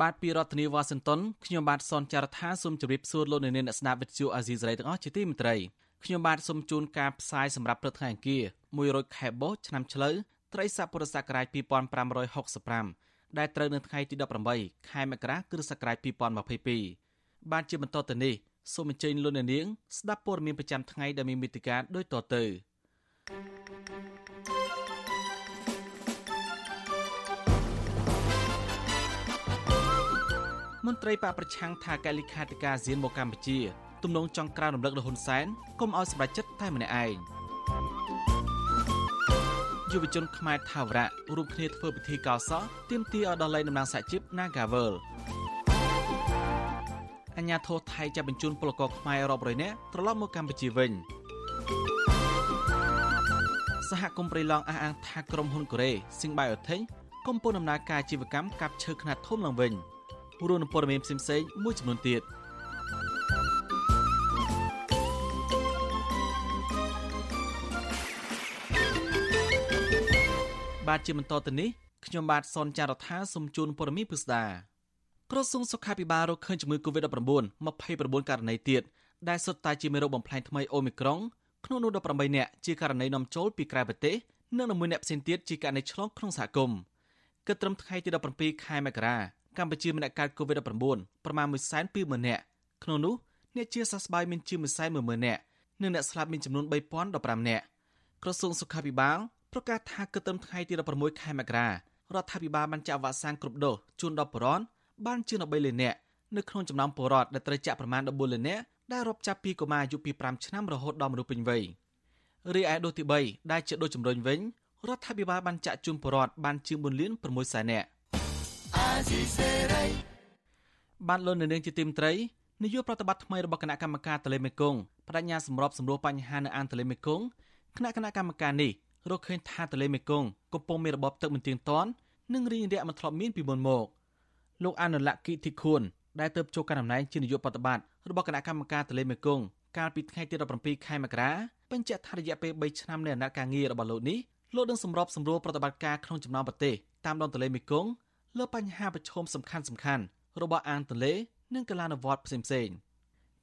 បាទពីរដ្ឋធានីវ៉ាស៊ីនតោនខ្ញុំបាទសនចាររថាសូមជម្រាបសួរលោកអ្នកនាងអ្នកស្ដាប់វិទ្យុអាស៊ីសេរីទាំងអស់ជាទីមេត្រីខ្ញុំបាទសូមជូនការផ្សាយសម្រាប់ព្រឹកថ្ងៃអង្គារ100ខែបោះឆ្នាំឆ្លូវត្រីស័កពុរសករាជ2565ដែលត្រូវនៅថ្ងៃទី18ខែមករាគ្រិស្តសករាជ2022បាទជាបន្តទៅនេះសូមអញ្ជើញលោកអ្នកនាងស្ដាប់ព័ត៌មានប្រចាំថ្ងៃដែលមានមេតិការដូចតទៅ មន្ត្រីបកប្រឆាំងថាកែលិខាធិការសៀនមកកម្ពុជាទំនងចង់ក្រានរំលឹកដល់ហ៊ុនសែនកុំឲ្យសម្រេចចិត្តតែម្នាក់ឯងយុវជនខ្មែរថាវរៈរួមគ្នាធ្វើពិធីកោសលទាមទារឲ្យដល់លែងតំណាងសហជីព Nagavel អញ្ញាធរថៃចាប់បញ្ជូនពលករខ្មែររាប់រយនាក់ត្រឡប់មកកម្ពុជាវិញសហគមន៍ព្រៃឡង់អះអាងថាក្រុមហ៊ុនកូរ៉េ Singbiothing កំពុងដំណើរការអាជីវកម្មកាប់ឈើខ្នាតធំឡើងវិញ រួមនឹងព័ត៌មានផ្សេងៗមួយចំនួនទៀតបាទជាបន្តទៅនេះខ្ញុំបាទសនចាររថាសូមជូនព័ត៌មានពិស្ដាក្រសួងសុខាភិបាលរកឃើញជំងឺ Covid-19 29ករណីទៀតដែលសុទ្ធតែជាមេរោគបំផ្លាញថ្មីអូមីក្រុងក្នុងនោះ18នាក់ជាករណីនាំចូលពីក្រៅប្រទេសនិង11នាក់ផ្សេងទៀតជាករណីឆ្លងក្នុងសហគមន៍គិតត្រឹមថ្ងៃទី17ខែមករា កម្ពុជាមានអ្នកកើត COVID-19 ប្រមាណ120,000នាក់ក្នុងនោះអ្នកជាសះស្បើយមានជាង110,000នាក់និងអ្នកស្លាប់មានចំនួន3015នាក់ក្រសួងសុខាភិបាលប្រកាសថាគិតត្រឹមថ្ងៃទី16ខែមករារដ្ឋាភិបាលបានចាក់វ៉ាក់សាំងគ្រប់ដូសជូនដល់ប្រជាពលរដ្ឋបានជាង13លាននាក់នៅក្នុងចំណោមពលរដ្ឋដែលត្រូវចាក់ប្រមាណ14លាននាក់ដែលរាប់ចាប់ពីកុមារអាយុពី5ឆ្នាំរហូតដល់មនុស្សពេញវ័យរីឯដូសទី3ដែលជាដូសជំរុញវិញរដ្ឋាភិបាលបានចាក់ជូនពលរដ្ឋបានជាង4លាន6សែននាក់ បានលោកនៅនឹងជាទីមត្រីនាយកប្រតិបត្តិថ្មីរបស់គណៈកម្មការទន្លេមេគង្គបដិញ្ញាសម្របសម្រួលបញ្ហានៅអាងទន្លេមេគង្គគណៈគណៈកម្មការនេះរកឃើញថាទន្លេមេគង្គកំពុងមានរបបទឹកមិនទៀងទាត់និងរីងរាក់មិនធ្លាប់មានពីមុនមកលោកអនុលក្ខគិធីខួនដែលទៅចូលកាន់តំណែងជានាយកប្រតិបត្តិរបស់គណៈកម្មការទន្លេមេគង្គកាលពីថ្ងៃទី17ខែមករាបញ្ជាក់ថារយៈពេល3ឆ្នាំនៃអាណត្តិការងាររបស់លោកនេះលោកនឹងសម្របសម្រួលប្រតិបត្តិការក្នុងចំណោមប្រទេសតាមដងទន្លេមេគង្គ លើបញ្ហាប្រឈមសំខាន់សំខាន់របស់អាងទន្លេនិងកលានុវត្តផ្សេងផ្សេង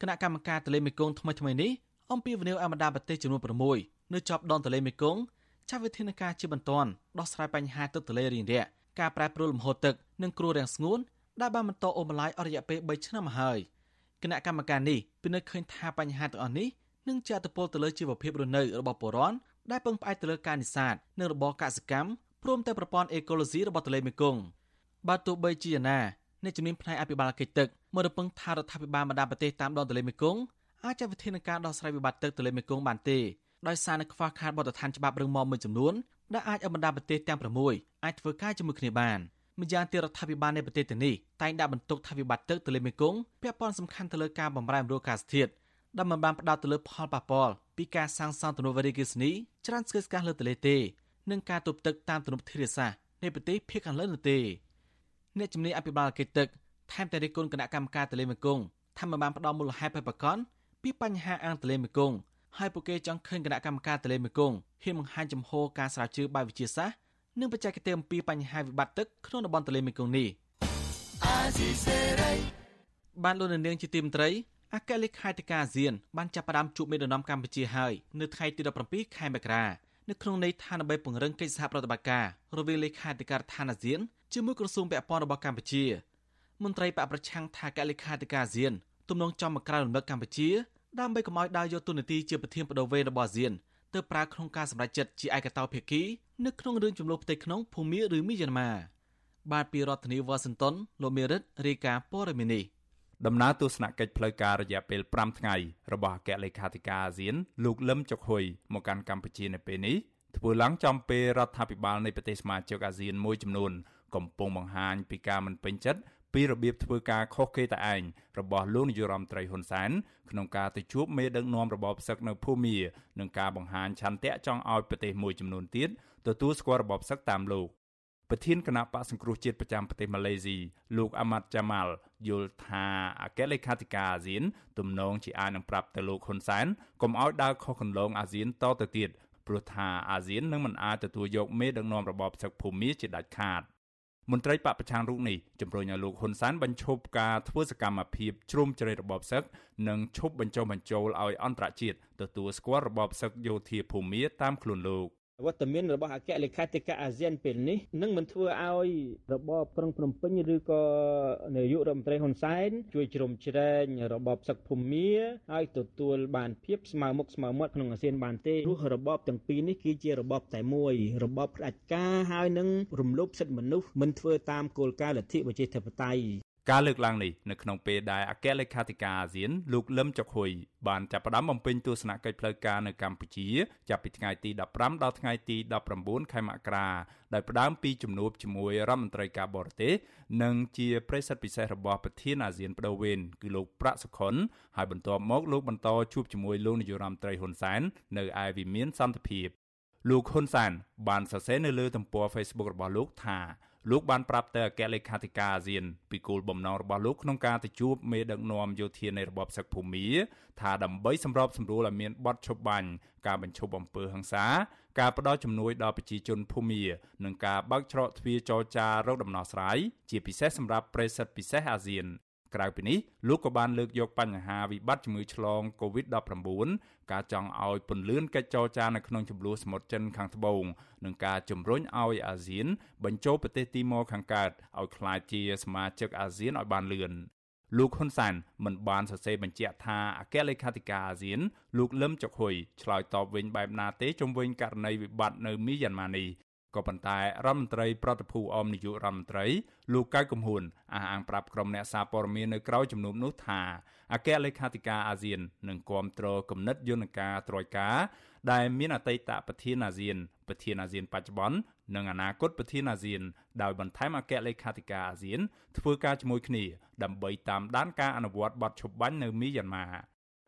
គណៈកម្មការទន្លេមេគង្គថ្មីថ្មីនេះអំពីវនីវអមដាប្រទេសចំនួន6នៅជាប់ដងទន្លេមេគង្គចាត់វិធានការជាបន្ទាន់ដោះស្រាយបញ្ហាទឹកទន្លេរីងរាក់ការប្រែប្រួលលំហូរទឹកនិងគ្រោះរាំងស្ងួនដែលបានបន្តអូម្លាយអស់រយៈពេល3ឆ្នាំមកហើយគណៈកម្មការនេះពិនិត្យឃើញថាបញ្ហាទាំងអស់នេះនឹងជាអត្តពលទៅលើជីវភាពរស់នៅរបស់ប្រជាជនដែលពឹងផ្អែកទៅលើការនេសាទនិងរបរកសិកម្មព្រមទាំងប្រព័ន្ធអេកូឡូស៊ីរបស់ទន្លេមេគង្គ បើទោះបីជាយ៉ាងណាអ្នកជំនាញផ្នែកអភិបាលកិច្ចទឹកមករំពឹងថារដ្ឋាភិបាលបណ្ដាប្រទេសតាមដងទន្លេមេគង្គអាចចាត់វិធានការដោះស្រាយវិបត្តិទឹកទន្លេមេគង្គបានទេដោយសារនៅខ្វះខាតបទដ្ឋានច្បាប់រឹងមាំមួយចំនួនដែលអាចឲ្យបណ្ដាប្រទេសទាំង6អាចធ្វើការជាមួយគ្នាបានម្យ៉ាងទៀតរដ្ឋាភិបាលនៃប្រទេសទាំងនេះតែងដាក់បន្ទុកថាវិបត្តិទឹកទន្លេមេគង្គពាក់ព័ន្ធសំខាន់ទៅលើការបម្រែបម្រួលអាកាសធាតុដែលមិនបានផ្ដោតទៅលើផលប៉ះពាល់ពីការសាងសង់ទំនប់វារីអគ្គិសនីច្រើនស្គីស្កាស់លើទន្លេទេនិងការទប់ទឹកតាមទំនប់ធារាសាស្ត្រនៃប្រទេសភាគខាងលើនោះទេ អ្នកជំនាញអភិបាលកិច្ចទឹកថែមទាំងរិះគន់គណៈកម្មការទន្លេមេគង្គថាមិនបានផ្ដល់មូលហេតុបេបកនពីបញ្ហាអាងទន្លេមេគង្គហើយពួកគេចង់ឃើញគណៈកម្មការទន្លេមេគង្គហ៊ានបង្ហាញចំហការស្រាវជ្រាវបែបវិទ្យាសាស្ត្រនិងបច្ចេកទេសអំពីបញ្ហាវិបត្តិទឹកក្នុងតំបន់ទន្លេមេគង្គនេះបានលោកនាងជាទីមត្រីអគ្គលេខាធិការអាស៊ានបានចាប់ផ្ដើមជួបមេដឹកនាំកម្ពុជាហើយនៅថ្ងៃទី17ខែមករានៅក្នុងន័យថាដើម្បីពង្រឹងកិច្ចសហប្រតិបត្តិការរវាងលេខាធិការដ្ឋានអាស៊ាន ជាមួយក្រសួងពាក់ព័ន្ធរបស់កម្ពុជាមន្ត្រីបកប្រឆាំងថាកលេខាធិការអាស៊ានទំនងចំមកក្រៅរំលឹកកម្ពុជាដើម្បីកុំឲ្យដើរយកទូនាទីជាប្រធានបដូវវេនរបស់អាស៊ានទៅប្រើក្នុងការសម្រេចចិត្តជាឯកតោភាគីនៅក្នុងរឿងចំនួនផ្ទៃក្នុងភូមាឬមីយ៉ាន់ម៉ាបាទពីរដ្ឋធានីវ៉ាស៊ីនតោនលោកមេរិតរាយការណ៍ព័ត៌មាននេះដំណើរទស្សនកិច្ចផ្លូវការរយៈពេល5ថ្ងៃរបស់អគ្គលេខាធិការអាស៊ានលោកលឹមចុកហ៊ុយមកកាន់កម្ពុជានៅពេលនេះធ្វើឡើងចំពេលរដ្ឋាភិបាលនៃប្រទេសសមាជិកអាស៊ានមួយចំនួន កំពុងបង្ហាញពីការមិនពេញចិត្តពីរបៀបធ្វើការខុសគេតែឯងរបស់លោកនាយរដ្ឋមន្ត្រីហ៊ុនសែនក្នុងការទៅជួបមេដឹកនាំរបបសឹកនៅភូមានិងការបង្ហាញឆន្ទៈចង់ឲ្យប្រទេសមួយចំនួនទៀតទទួលស្គាល់របបសឹកតាមលោកប្រធានគណៈបកសង្គ្រោះជាតិប្រចាំប្រទេសម៉ាឡេស៊ីលោកអាម៉ាត់ចាម៉ាល់យល់ថាអគ្គលេខាធិការអាស៊ាន ទំនងជាអាចនឹងប្រាប់ទៅលោកហ៊ុនសែនកុំឲ្យដើរខុសគន្លងអាស៊ានតទៅទៀតព្រោះថាអាស៊ាននឹងមិនអាចទទួលយកមេដឹកនាំរបបសឹកភូមាជាដាច់ខាត មន្ត្រីបពប្រឆាំងរូបនេះជំរុញឲ្យលោកហ៊ុនសែនបញ្ឈប់ការធ្វើសកម្មភាពជ្រុំជ្រែករបបសឹកនិងឈប់បញ្ចុះបញ្ចូលឲ្យអន្តរជាតិទទួលស្គាល់របបសឹកយោធាភូមាតាមខ្លួនលោក វត្តមានរបស់អគ្គលេខាធិការអាស៊ានពេលនេះនឹងមិនធ្វើឲ្យរបបក្រុងភ្នំពេញឬក៏នាយករដ្ឋមន្ត្រីហ៊ុនសែនជួយជ្រោមជ្រែងរបបសឹកភូមាឲ្យទទួលបានភាពស្មើមុខស្មើមាត់ក្នុងអាស៊ានបានទេព្រោះរបបទាំងពីរនេះគឺជារបបតែមួយរបបផ្ដាច់ការហើយនឹងរំលោភសិទ្ធិមនុស្សមិនធ្វើតាមគោលការណ៍លទ្ធិប្រជាធិបតេយ្យ ការលើកឡើងនេះនៅក្នុងពេលដែលអគ្គលេខាធិការអាស៊ានលោកលឹមចុកហ៊ុយបានចាប់ផ្ដើមបំពេញទស្សនកិច្ចផ្លូវការនៅកម្ពុជាចាប់ពីថ្ងៃទី15ដល់ថ្ងៃទី19ខែមករាដោយផ្ដើមពីជំនួបជាមួយរដ្ឋមន្ត្រីការបរទេសនិងជាប្រិស័ទពិសេសរបស់ប្រធានអាស៊ានបដូវវេនគឺលោកប្រាក់សុខុនហើយបន្ទាប់មកលោកបន្តជួបជាមួយលោកនាយរដ្ឋមន្ត្រីហ៊ុនសែននៅឯវិមានសន្តិភាពលោកហ៊ុនសែនបានសរសេរនៅលើទំព័រ Facebook របស់លោកថា លោកបានប្រាប់ទៅអគ្គលេខាធិការអាស៊ានពីគោលបំណងរបស់លោកក្នុងការទៅជួបមេដឹកនាំយោធានៃរបបសឹកភូមាថាដើម្បីសម្របសម្រួលឲ្យមានបទឈប់បាញ់ការបញ្ឈប់អំពើហិង្សាការផ្ដល់ជំនួយដល់ប្រជាជនភូមានិងការបើកច្រកទ្វារចរចារកដំណោះស្រាយជាពិសេសសម្រាប់ប្រិស័ទពិសេសអាស៊ាន ក្រៅពីនេះលោកក៏បានលើកយកបញ្ហាវិបត្តិជំងឺឆ្លង COVID-19 ការចង់ឲ្យពន្លឿនកិច្ចចរចានៅក្នុងចំនួនសមុទ្រចិនខាងត្បូងនិងការជំរុញឲ្យអាស៊ាន បញ្ចូលប្រទេសទីម៉ូខាងកើតឲ្យក្លាយជាសមាជិកអាស៊ានឲ្យបានលឿនលោកហ៊ុនសែនមិនបានសរសេរបញ្ជាក់ថាអគ្គលេខាធិការអាស៊ាន លោកលឹមចុកហ៊ុយឆ្លើយតបវិញបែបណាទេជំវិញករណីវិបត្តិនៅមីយ៉ាន់ម៉ានេះ ក៏ប៉ុន្តែរដ្ឋមន្ត្រីប្រតិភូអមនាយករដ្ឋមន្ត្រីលោកកៅកំហួនអះអាងប្រាប់ក្រុមអ្នកសារព័ត៌មាននៅក្រៅជំនុំនោះថាអគ្គលេខាធិការអាស៊ាននឹងគ្រប់គ្រងគំនិតយន្តការត្រួយការដែលមានអតីតប្រធានអាស៊ានប្រធានអាស៊ានបច្ចុប្បន្ននិងអនាគតប្រធានអាស៊ានដោយបន្ថែមអគ្គលេខាធិការអាស៊ានធ្វើការជាមួយគ្នាដើម្បីតាមដានការអនុវត្តបទឈប់បាញ់នៅមីយ៉ាន់ម៉ា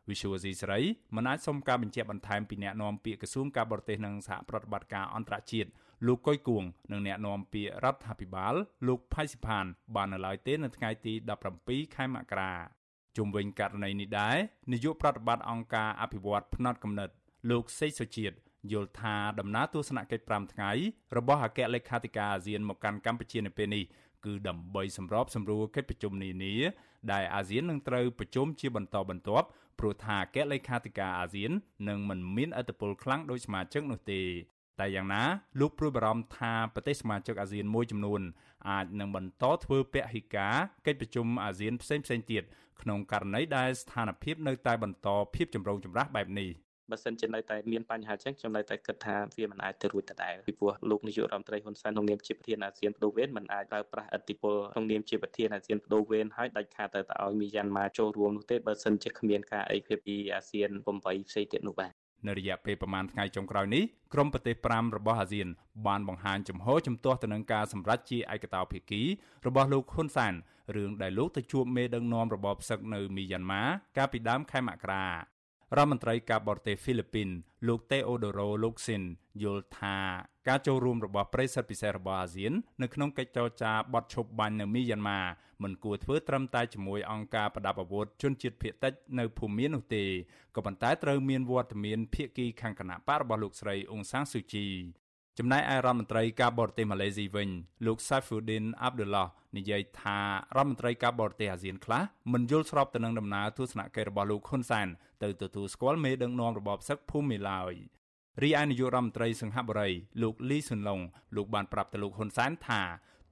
Visual C ស្រីមិនអាចសុំការបញ្ជាក់បន្ថែមពីអ្នកនាំពាក្យក្រសួងការបរទេសនិងសហប្រតិបត្តិការអន្តរជាតិ លោកកុយគួងនិងអ្នកនាំពាក្យរដ្ឋាភិបាលលោកផៃសិផាន បាននៅឡើយទេនៅថ្ងៃទី17ខែមករាជុំវិញករណីនេះដែរនាយកប្រតិបត្តិអង្គការអភិវឌ្ឍផ្នែកកំណត់លោកសេកសុជាតិយល់ថាដំណើរទស្សនកិច្ច5ថ្ងៃរបស់អគ្គលេខាធិការអាស៊ានមកកាន់កម្ពុជានៅពេលនេះគឺដើម្បីសម្របសម្រួលកិច្ចប្រជុំនានាដែលអាស៊ាននឹងត្រូវប្រជុំជាបន្តបន្ទាប់ព្រោះថាអគ្គលេខាធិការអាស៊ាននឹងមិនមានអធិបុលខ្លាំងដោយសមាជិកនោះទេ តែយ៉ាងណាលោកព្រួយបារម្ភថាប្រទេសសមាជិកអាស៊ានមួយចំនួនអាចនឹងបន្តធ្វើពហិការកិច្ចប្រជុំអាស៊ានផ្សេងផ្សេងទៀតក្នុងករណីដែលស្ថានភាពនៅតែបន្តភាពចម្រូងចម្រាសបែបនេះបើសិនជានៅតែមានបញ្ហាចឹងខ្ញុំនៅតែគិតថាវាមិនអាចទៅរួចដដែលពីព្រោះលោកនាយករដ្ឋមន្ត្រីហ៊ុនសែនក្នុងនាមជាប្រធានអាស៊ានបដូវវេនមិនអាចប្រើប្រាស់ឥទ្ធិពលក្នុងនាមជាប្រធានអាស៊ានបដូវវេនហើយដាច់ខាតទៅឲ្យមីយ៉ាន់ម៉ាចូលរួមនោះទេបើសិនជាគ្មានការអីភាពពីអាស៊ាន8ផ្សេងទៀតនោះបាទ នៅរយៈពេលប្រមាណថ្ងៃចុងក្រោយនេះក្រុមប្រទេស5របស់អាស៊ាន បានបង្ហាញចំហជំទាស់ទៅនឹងការសម្រេចជាឯកតោភាគីរបស់លោកហ៊ុនសានរឿងដែលលោកទៅជួបមេដឹកនាំរបបផ្សឹកនៅមីយ៉ាន់ម៉ាកាលពីដើមខែមករា រដ្ឋមន្ត្រីការបរទេសហ្វីលីពីនលោកតេអូដូរ៉ូលោកស៊ីនយល់ថាការចូលរួមរបស់ប្រិស័ទពិសេសរបស់អាស៊ាននៅក្នុងកិច្ចចរចាបត់ឈប់បាញ់នៅមីយ៉ាន់ម៉ាមិនគួរធ្វើត្រឹមតែជាមួយអង្គការប្រដាប់អាវុធជនជាតិភៀតតិចនៅភូមានោះទេក៏ប៉ុន្តែត្រូវមានវត្តមានភាគីខាងគណៈបករបស់លោកស្រីអ៊ុងសាំងស៊ូជី ចំណែកឯរដ្ឋមន្ត្រីការបរទេសម៉ាឡេស៊ីវិញលោក Saifuddin Abdullah និយាយថារដ្ឋមន្ត្រីការបរទេសអាស៊ានខ្លះមិនយល់ស្របទៅនឹងដំណើរទស្សនកិច្ចរបស់លោកហ៊ុនសែនទៅទទួលស្គាល់មេដឹកនាំរបបសឹកភូមិឡើយរីឯនាយករដ្ឋមន្ត្រីសង្ហបុរីលោកលីស៊ុនឡុងលោកបានប្រាប់ទៅលោកហ៊ុនសែនថា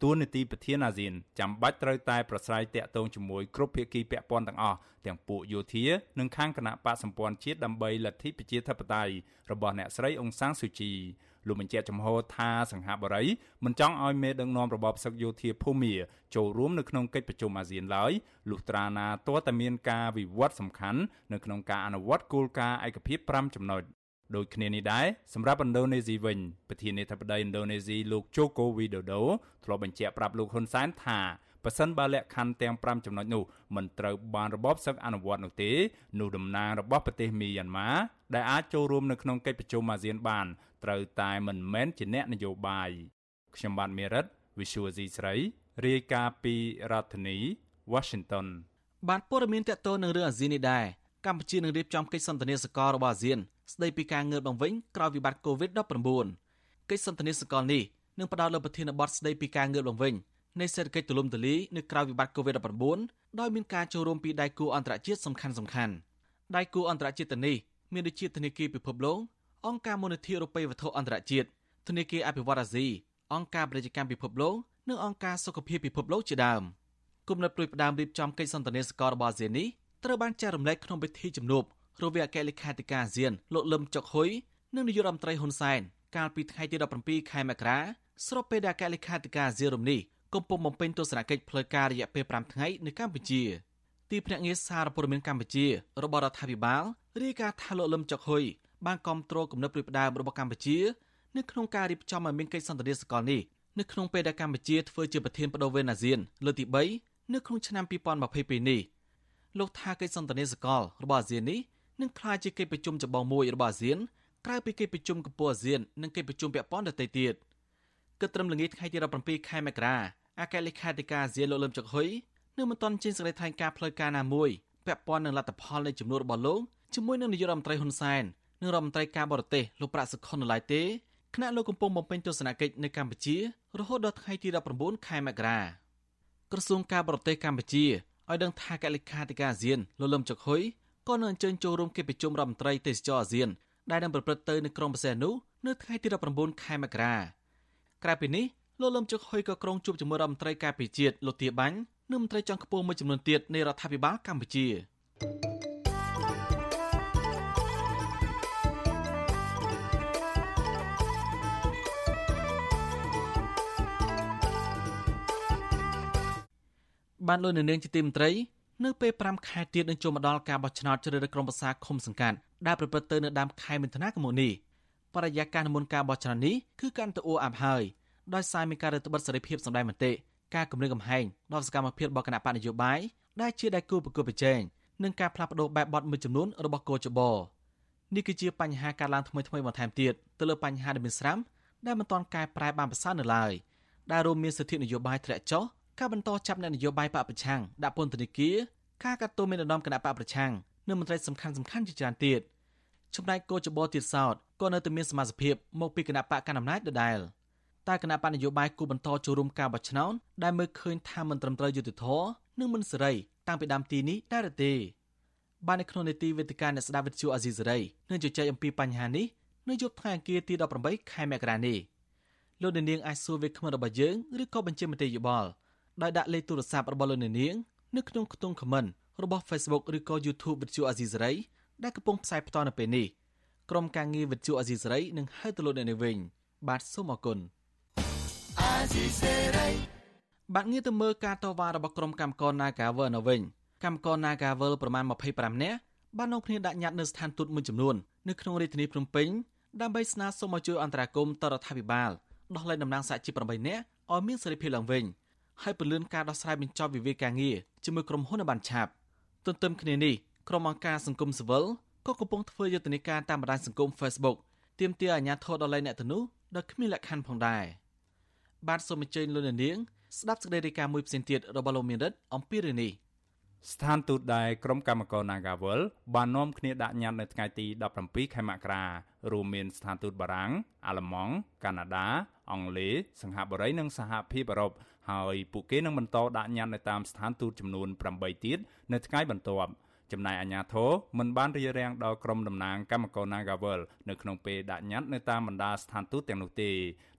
ទួលនីតិប្រធានអាស៊ានចាំបាច់ត្រូវតែប្រស្រ័យតាក់ទងជាមួយគ្រប់ភាគីពាក់ព័ន្ធទាំងអស់ទាំងពួកយោធានិងខាងគណៈបកសម្ព័ន្ធជាតិដើម្បីលទ្ធិប្រជាធិបតេយ្យរបស់អ្នកស្រីអ៊ុងសាំងស៊ូជី លោកបញ្ជាក់ចំហថាសង្ហបុរីមិនចង់ឲ្យមេដឹកនាំរបបសឹកយោធាភូមាចូលរួមនៅក្នុងកិច្ចប្រជុំអាស៊ានឡើយលុះត្រាណាទាល់តែមានការវិវត្តសំខាន់នៅក្នុងការអនុវត្តគោលការណ៍ឯកភាព5ចំណុចដូចគ្នានេះដែរសម្រាប់ឥណ្ឌូនេស៊ីវិញប្រធានាធិបតីឥណ្ឌូនេស៊ីលោកជូកូវីដូដូធ្លាប់បញ្ជាក់ប្រាប់លោកហ៊ុនសែនថាប៉ះសិនបើលក្ខខណ្ឌទាំង5ចំណុចនោះមិនត្រូវបានរបបសឹកអនុវត្តនោះទេនោះតំណាងរបស់ប្រទេសមីយ៉ាន់ម៉ាដែលអាចចូលរួមនៅក្នុងកិច្ចប្រជុំអាស៊ានបាន ត្រូវតែមិនមែនជាអ្នកនយោបាយខ្ញុំបាទមេរិត Visual C ស្រីរាយការណ៍ពីរដ្ឋធានី Washington បានព័ត៌មានតកតនឹងរឿងអាស៊ាននេះដែរកម្ពុជានឹងរៀបចំកិច្ចសន្ទនាសកលរបស់អាស៊ានស្ដីពីការងើបឡើងវិញក្រោយវិបត្តិ COVID-19 កិច្ចសន្ទនាសកលនេះនឹងផ្ដោតលើប្រធានបទស្ដីពីការងើបឡើងវិញនៃសេដ្ឋកិច្ចទូលំទូលាយនៅក្រៅវិបត្តិ COVID-19 ដោយមានការចូលរួមពីដៃគូអន្តរជាតិសំខាន់សំខាន់ដៃគូអន្តរជាតិនេះមានដូចជាធនាគារពិភពលោក អង្គការមូលនិធិអឺរ៉ុបវត្ថុអន្តរជាតិធនាគារអភិវឌ្ឍអាស៊ីអង្គការប្រជាកម្មពិភពលោកនិងអង្គការសុខភាពពិភពលោកជាដើមគុំនៅព្រួយផ្ដើមរៀបចំកិច្ចសន្ទនាសកលរបស់អាស៊ាននេះត្រូវបានចែករំលែកក្នុងពិធីជំនួបរវាងអគ្គលេខាធិការអាស៊ានលោកលឹមចុកហ៊ុយនិងនាយករដ្ឋមន្ត្រីហ៊ុនសែនកាលពីថ្ងៃទី17ខែមករាស្របពេលដែលអគ្គលេខាធិការអាស៊ានរំនេះកំពុងបំពេញទស្សនកិច្ចផ្លូវការរយៈពេល5ថ្ងៃនៅកម្ពុជាទីភ្នាក់ងារសារព័ត៌មានកម្ពុជារបស់រដ្ឋាភិបាលរាយការណ៍ថាលោកលឹមចុកហ៊ុយ បានគ្រប់គ្រងគំនិតព្រួយផ្ដើមរបស់កម្ពុជានៅក្នុងការរៀបចំឲ្យមានកិច្ចសន្ទនាសកលនេះនៅក្នុងពេលដែលកម្ពុជាធ្វើជាប្រធានបដូវវេនអាស៊ានលើកទី3នៅក្នុងឆ្នាំ2022នេះលោកថាកិច្ចសន្ទនាសកលរបស់អាស៊ាននេះនឹងក្លាយជាកិច្ចប្រជុំចម្បងមួយរបស់អាស៊ានក្រៅពីកិច្ចប្រជុំកំពូលអាស៊ាននិងកិច្ចប្រជុំពាក់ព័ន្ធដទៃទៀតគិតត្រឹមល្ងាចថ្ងៃទី17ខែមករាអគ្គលេខាធិការអាស៊ានលោកលឹមចុកហ៊ុយនៅមិនទាន់ចេញសេចក្តីថ្លែងការណ៍ផ្លូវការណាមួយពាក់ព័ន្ធនឹងលទ្ធផលនៃចំនួនរបស់លោកជាមួយនឹងនាយករដ្ឋមន្ត្រីហ៊ុនសែន និងរដ្ឋមន្ត្រីការបរទេសលោកប្រាក់សុខុននៅឡើយទេគណៈលោកកំពុងបំពេញទស្សនកិច្ចនៅកម្ពុជារហូតដល់ថ្ងៃទី19ខែមករាក្រសួងការបរទេសកម្ពុជាឲ្យដឹងថាកលិខាធិការអាស៊ានលោកលឹមចុកហ៊ុយក៏នឹងអញ្ជើញចូលរួមកិច្ចប្រជុំរដ្ឋមន្ត្រីទេសចរអាស៊ានដែលនឹងប្រព្រឹត្តទៅនៅក្រុងបរសេនុនៅថ្ងៃទី19ខែមករាក្រៅពីនេះលោកលឹមចុកហ៊ុយក៏ក្រុងជួបជាមួយរដ្ឋមន្ត្រីការពារជាតិលោកទាបាញ់និងមន្ត្រីជាន់ខ្ពស់មួយចំនួនទៀតនៃរដ្ឋាភិបាលកម្ពុជា បានលោកនៅនាងជាទីមន្ត្រីនៅពេល5ខែទៀតនឹងចូលមកដល់ការបោះឆ្នោតជ្រើសរើសក្រុមប្រឹក្សាឃុំសង្កាត់ដែលប្រព្រឹត្តទៅនៅដើមខែមិថុនាឆ្នាំនេះបរិយាកាសមុនការបោះឆ្នោតនេះគឺកាន់តែអួរអាប់ហើយដោយសារមានការរឹតបន្តឹងសេរីភាពសម្ដែងមតិការគម្រាមកំហែងដល់សកម្មភាពរបស់គណៈបកនយោបាយដែលជាដៃគូប្រកួតប្រជែងនិងការផ្លាស់ប្តូរបែបបទមួយចំនួនរបស់កោចបនេះគឺជាបញ្ហាការឡើងថ្មីថ្មីបន្ថែមទៀតទៅលើបញ្ហាដែលមានស្រាប់ដែលមិនទាន់កែប្រែបានប្រសើរនៅឡើយដែលរួមមានសិទ្ធិនយោបាយធ្លាក់ចុះ ការបន្តចាប់អ្នកនយោបាយបកប្រឆាំងដាក់ពន្ធនាគារការកាត់ទោសមានឧត្តមគណៈបកប្រឆាំងនិងមន្ត្រីសំខាន់សំខាន់ជាច្រើនទៀតចំណែកគោចបទៀតសោតក៏នៅតែមានសមាជិកមកពីគណៈបកកណ្ដាលអំណាចដដែលតែគណៈបកនយោបាយគូបន្តចូលរួមការបោះឆ្នោតដែលមើលឃើញថាមិនត្រឹមត្រូវយុត្តិធម៌និងមិនសេរីតាំងពីដើមទីនេះដែរទេបាននៅក្នុងនេតិវេទិកាអ្នកស្ដាប់វិទ្យុអាស៊ីសេរីនឹងជជែកអំពីបញ្ហានេះនៅយប់ថ្ងៃអង្គារទី18ខែមករានេះលោកនាងអាចសួរវាគ្មិនរបស់យើងឬក៏បញ្ជាមតិយោបល់ ដោយដាក់លេខទូរស័ព្ទរបស់លោកនាងនៅក្នុងខ្ទង់ comment របស់ Facebook ឬក៏ YouTube វិទ្យុអាស៊ីសេរីដែលកំពុងផ្សាយផ្ទាល់នៅពេលនេះក្រុមការងារវិទ្យុអាស៊ីសេរីនឹងហៅទៅលោកអ្នកនាងវិញបាទសូមអរគុណអាស៊ីសេរីបាទងារទៅមើលការតវ៉ារបស់ក្រុមកម្មករ Nagavel នៅវិញកម្មករ Nagavel ប្រមាណ25នាក់បាននាំគ្នាដាក់ញត្តិនៅស្ថានទូតមួយចំនួននៅក្នុងរាជធានីភ្នំពេញដើម្បីស្នើសុំឲ្យជួយអន្តរាគមន៍ទៅរដ្ឋាភិបាលដោះលែងតំណាងសហជីព8នាក់ឲ្យមានសេរីភាពឡើងវិញ ហើយពន្លឿនការដោះស្រាយបញ្ចប់វិវាទការងារជាមួយក្រុមហ៊ុនឲ្យបានឆាប់ទន្ទឹមគ្នានេះក្រុមអង្គការសង្គមស៊ីវិលក៏កំពុងធ្វើយុទ្ធនាការតាមបណ្ដាញសង្គម Facebook ទាមទារអាជ្ញាធរដល់លែងអ្នកទាំងនោះដោយគ្មានលក្ខខណ្ឌផងដែរបាទសូមអញ្ជើញលោកនាងស្ដាប់សេចក្តីរាយការណ៍មួយផ្សេងទៀតរបស់លោកមានរិទ្ធអំពីរឿងនេះស្ថានទូតដែលក្រុមកម្មករ Nagawal បាននាំគ្នាដាក់ញត្តិនៅថ្ងៃទី17ខែមករារួមមានស្ថានទូតបារាំងអាល្លឺម៉ង់កាណាដា អង់គ្លេសសិង្ហបុរីនិងសហភាពអឺរ៉ុបហើយពួកគេនឹងបន្តដាក់ញត្តិនៅតាមស្ថានទូតចំនួន8ទៀតនៅថ្ងៃបន្ទាប់ចំណែកអាជ្ញាធរមិនបានរារាំងដល់ក្រុមតំណាងកម្មករ Nagawal នៅក្នុងពេលដាក់ញត្តិនៅតាមបណ្ដាស្ថានទូតទាំងនោះទេ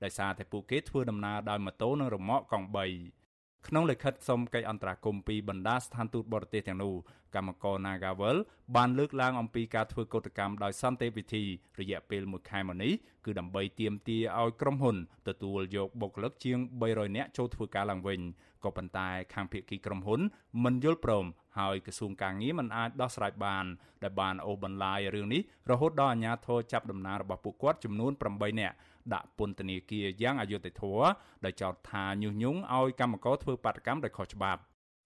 ដោយសារតែពួកគេធ្វើដំណើរដោយម៉ូតូនិងរ៉ឺម៉កកង់3 ក្នុងលិខិតសុំកិច្ចអន្តរាគមន៍ពីបណ្ដាស្ថានទូតបរទេសទាំងនោះកម្មករ Nagawal បានលើកឡើងអំពីការធ្វើកោតកម្មដោយសន្តិវិធី រយៈពេល1ខែមកនេះគឺដើម្បីទាមទារឲ្យក្រុមហ៊ុនទទួលយកបុគ្គលិកជាង300នាក់ចូលធ្វើការឡើងវិញ ក៏ប៉ុន្តែខាងភាគីក្រុមហ៊ុនមិនយល់ព្រមហើយក្រសួងកាងារមិនអាចដោះស្រាយបានដែលបានអូសបន្លាយរឿងនេះរហូតដល់អាជ្ញាធរចាប់ដំណើររបស់ពួកគាត់ចំនួន8នាក់ដាក់ពន្ធនាគារយ៉ាងអយុត្តិធម៌ដោយចោទថាញុះញង់ឲ្យកម្មករធ្វើបាតកម្មដោយខុសច្បាប់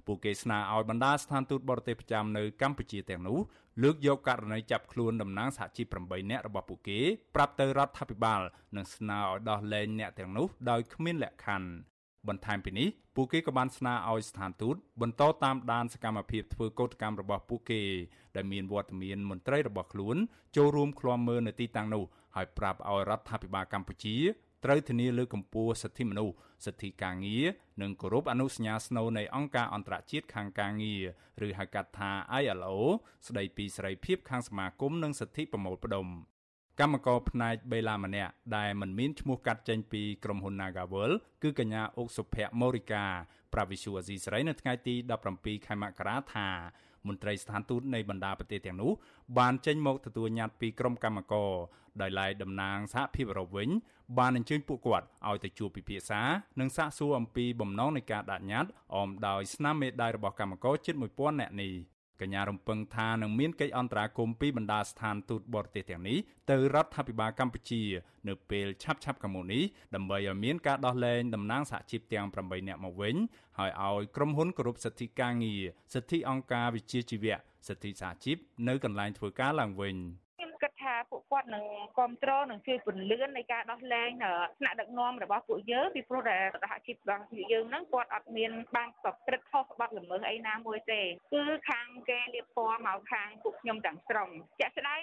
ពួកគេស្នើឲ្យបណ្ដាស្ថានទូតបរទេសប្រចាំនៅកម្ពុជាទាំងនោះលើកយកករណីចាប់ខ្លួនតំណាងសហជីព8នាក់របស់ពួកគេប្រាប់ទៅរដ្ឋាភិបាលនិងស្នើឲ្យដោះលែងអ្នកទាំងនោះដោយគ្មានលក្ខខណ្ឌ បន្ថែមពីនេះពួកគេក៏បានស្នើឲ្យស្ថានទូតបន្តតាមដានសកម្មភាពធ្វើកោតកម្មរបស់ពួកគេដែលមានវត្តមានមន្ត្រីរបស់ខ្លួនចូលរួមឃ្លាំមើលនៅទីតាំងនោះហើយប្រាប់ឲ្យរដ្ឋាភិបាលកម្ពុជាត្រូវធានាលើកម្ពុជាសិទ្ធិមនុស្សសិទ្ធិការងារនិងគោរពអនុសញ្ញាស្នូលនៃអង្គការអន្តរជាតិខាងការងារឬហៅកាត់ថា ILO ស្ដីពីសេរីភាពខាងសមាគមនិងសិទ្ធិប្រមូលផ្ដុំ កម្មករផ្នែកបេឡាម្នាក់ដែលមិនមានឈ្មោះកាត់ចេញពីក្រុមហ៊ុន Nagawal គឺកញ្ញាអុកសុភ័ក្រមូរិកាប្រាវិសុអាស៊ីសេរីនៅថ្ងៃទី17ខែមករាថាមន្ត្រីស្ថានទូតនៃបណ្ដាប្រទេសទាំងនោះបានចេញមកទទួលញត្តិពីក្រុមកម្មករដោយឡែកតំណាងសហភាពអឺរ៉ុបវិញបានអញ្ជើញពួកគាត់ឲ្យទៅជួបពិភាក្សានិងសាកសួរអំពីបំណងនៃការដាក់ញត្តិអមដោយស្នាមមេដាយរបស់កម្មករជិត1000នាក់នេះ កញ្ញារំពឹងថានឹងមានកិច្ចអន្តរាគមន៍ពីបណ្ដាស្ថានទូតបរទេសទាំងនេះទៅរដ្ឋាភិបាលកម្ពុជា នៅពេលឆាប់ៗខាងមុខនេះដើម្បីឲ្យមានការដោះលែងតំណាងសហជីពទាំង8នាក់មកវិញហើយឲ្យក្រុមហ៊ុនគោរពសិទ្ធិការងារសិទ្ធិអង្គការវិជាជីវៈសិទ្ធិសហជីពនៅកន្លែងធ្វើការឡើងវិញ។ ថាពួកគាត់នឹងគ្រប់គ្រងនឹងជួយពន្លឿននៃការដោះលែងថ្នាក់ដឹកនាំរបស់ពួកយើងពីព្រោះតែសហជីពរបស់ពួកយើងហ្នឹងគាត់អត់មានបានប្រព្រឹត្តខុសក្បត់ល្មើសអីណាមួយទេគឺខាងគេលៀបពណ៌មកខាងពួកខ្ញុំទាំងស្រុងជាក់ស្ដែង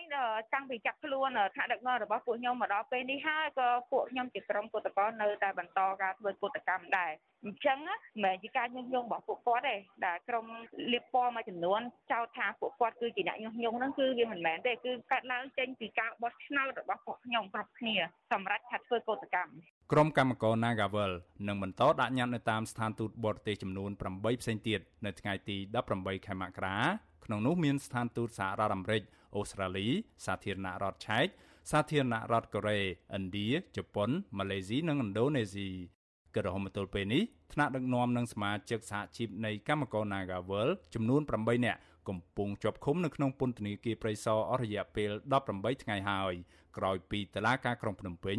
តាំងពីចាប់ខ្លួនថ្នាក់ដឹកនាំរបស់ពួកខ្ញុំមកដល់ពេលនេះហើយក៏ពួកខ្ញុំជាក្រុមគឧតកោនៅតែបន្តការធ្វើគឧតកម្មដែរ អញ្ចឹងមិនមែនជាការញុះញង់របស់ពួកគាត់ទេដែលក្រុមលៀបពណ៌មួយចំនួនចោទថាពួកគាត់គឺជាអ្នកញុះញង់ហ្នឹងគឺវាមិនមែនទេគឺកាត់ឡើងចេញពីការបោះឆ្នោតរបស់ពួកខ្ញុំគ្រប់គ្នាសម្រាប់ថាធ្វើកោតកម្មក្រុមកម្មករ Nagavel នឹងបន្តដាក់ញត្តិនៅតាមស្ថានទូតបរទេសចំនួន8ផ្សេងទៀតនៅថ្ងៃទី18ខែមករាក្នុងនោះមានស្ថានទូតសហរដ្ឋអាមេរិកអូស្ត្រាលី សាធារណរដ្ឋឆែកសាធារណរដ្ឋកូរ៉េឥណ្ឌាជប៉ុនម៉ាឡេស៊ីនិងឥណ្ឌូនេស៊ី ក៏រហូតមកទល់ពេលនេះថ្នាក់ដឹកនាំនិងសមាជិកសហជីពនៃកម្មករ Nagavel ចំនួន8នាក់កំពុងជាប់ឃុំនៅក្នុងពន្ធនាគារព្រៃសរអស់រយៈពេល18ថ្ងៃហើយក្រោយពីតុលាការក្រុងភ្នំពេញ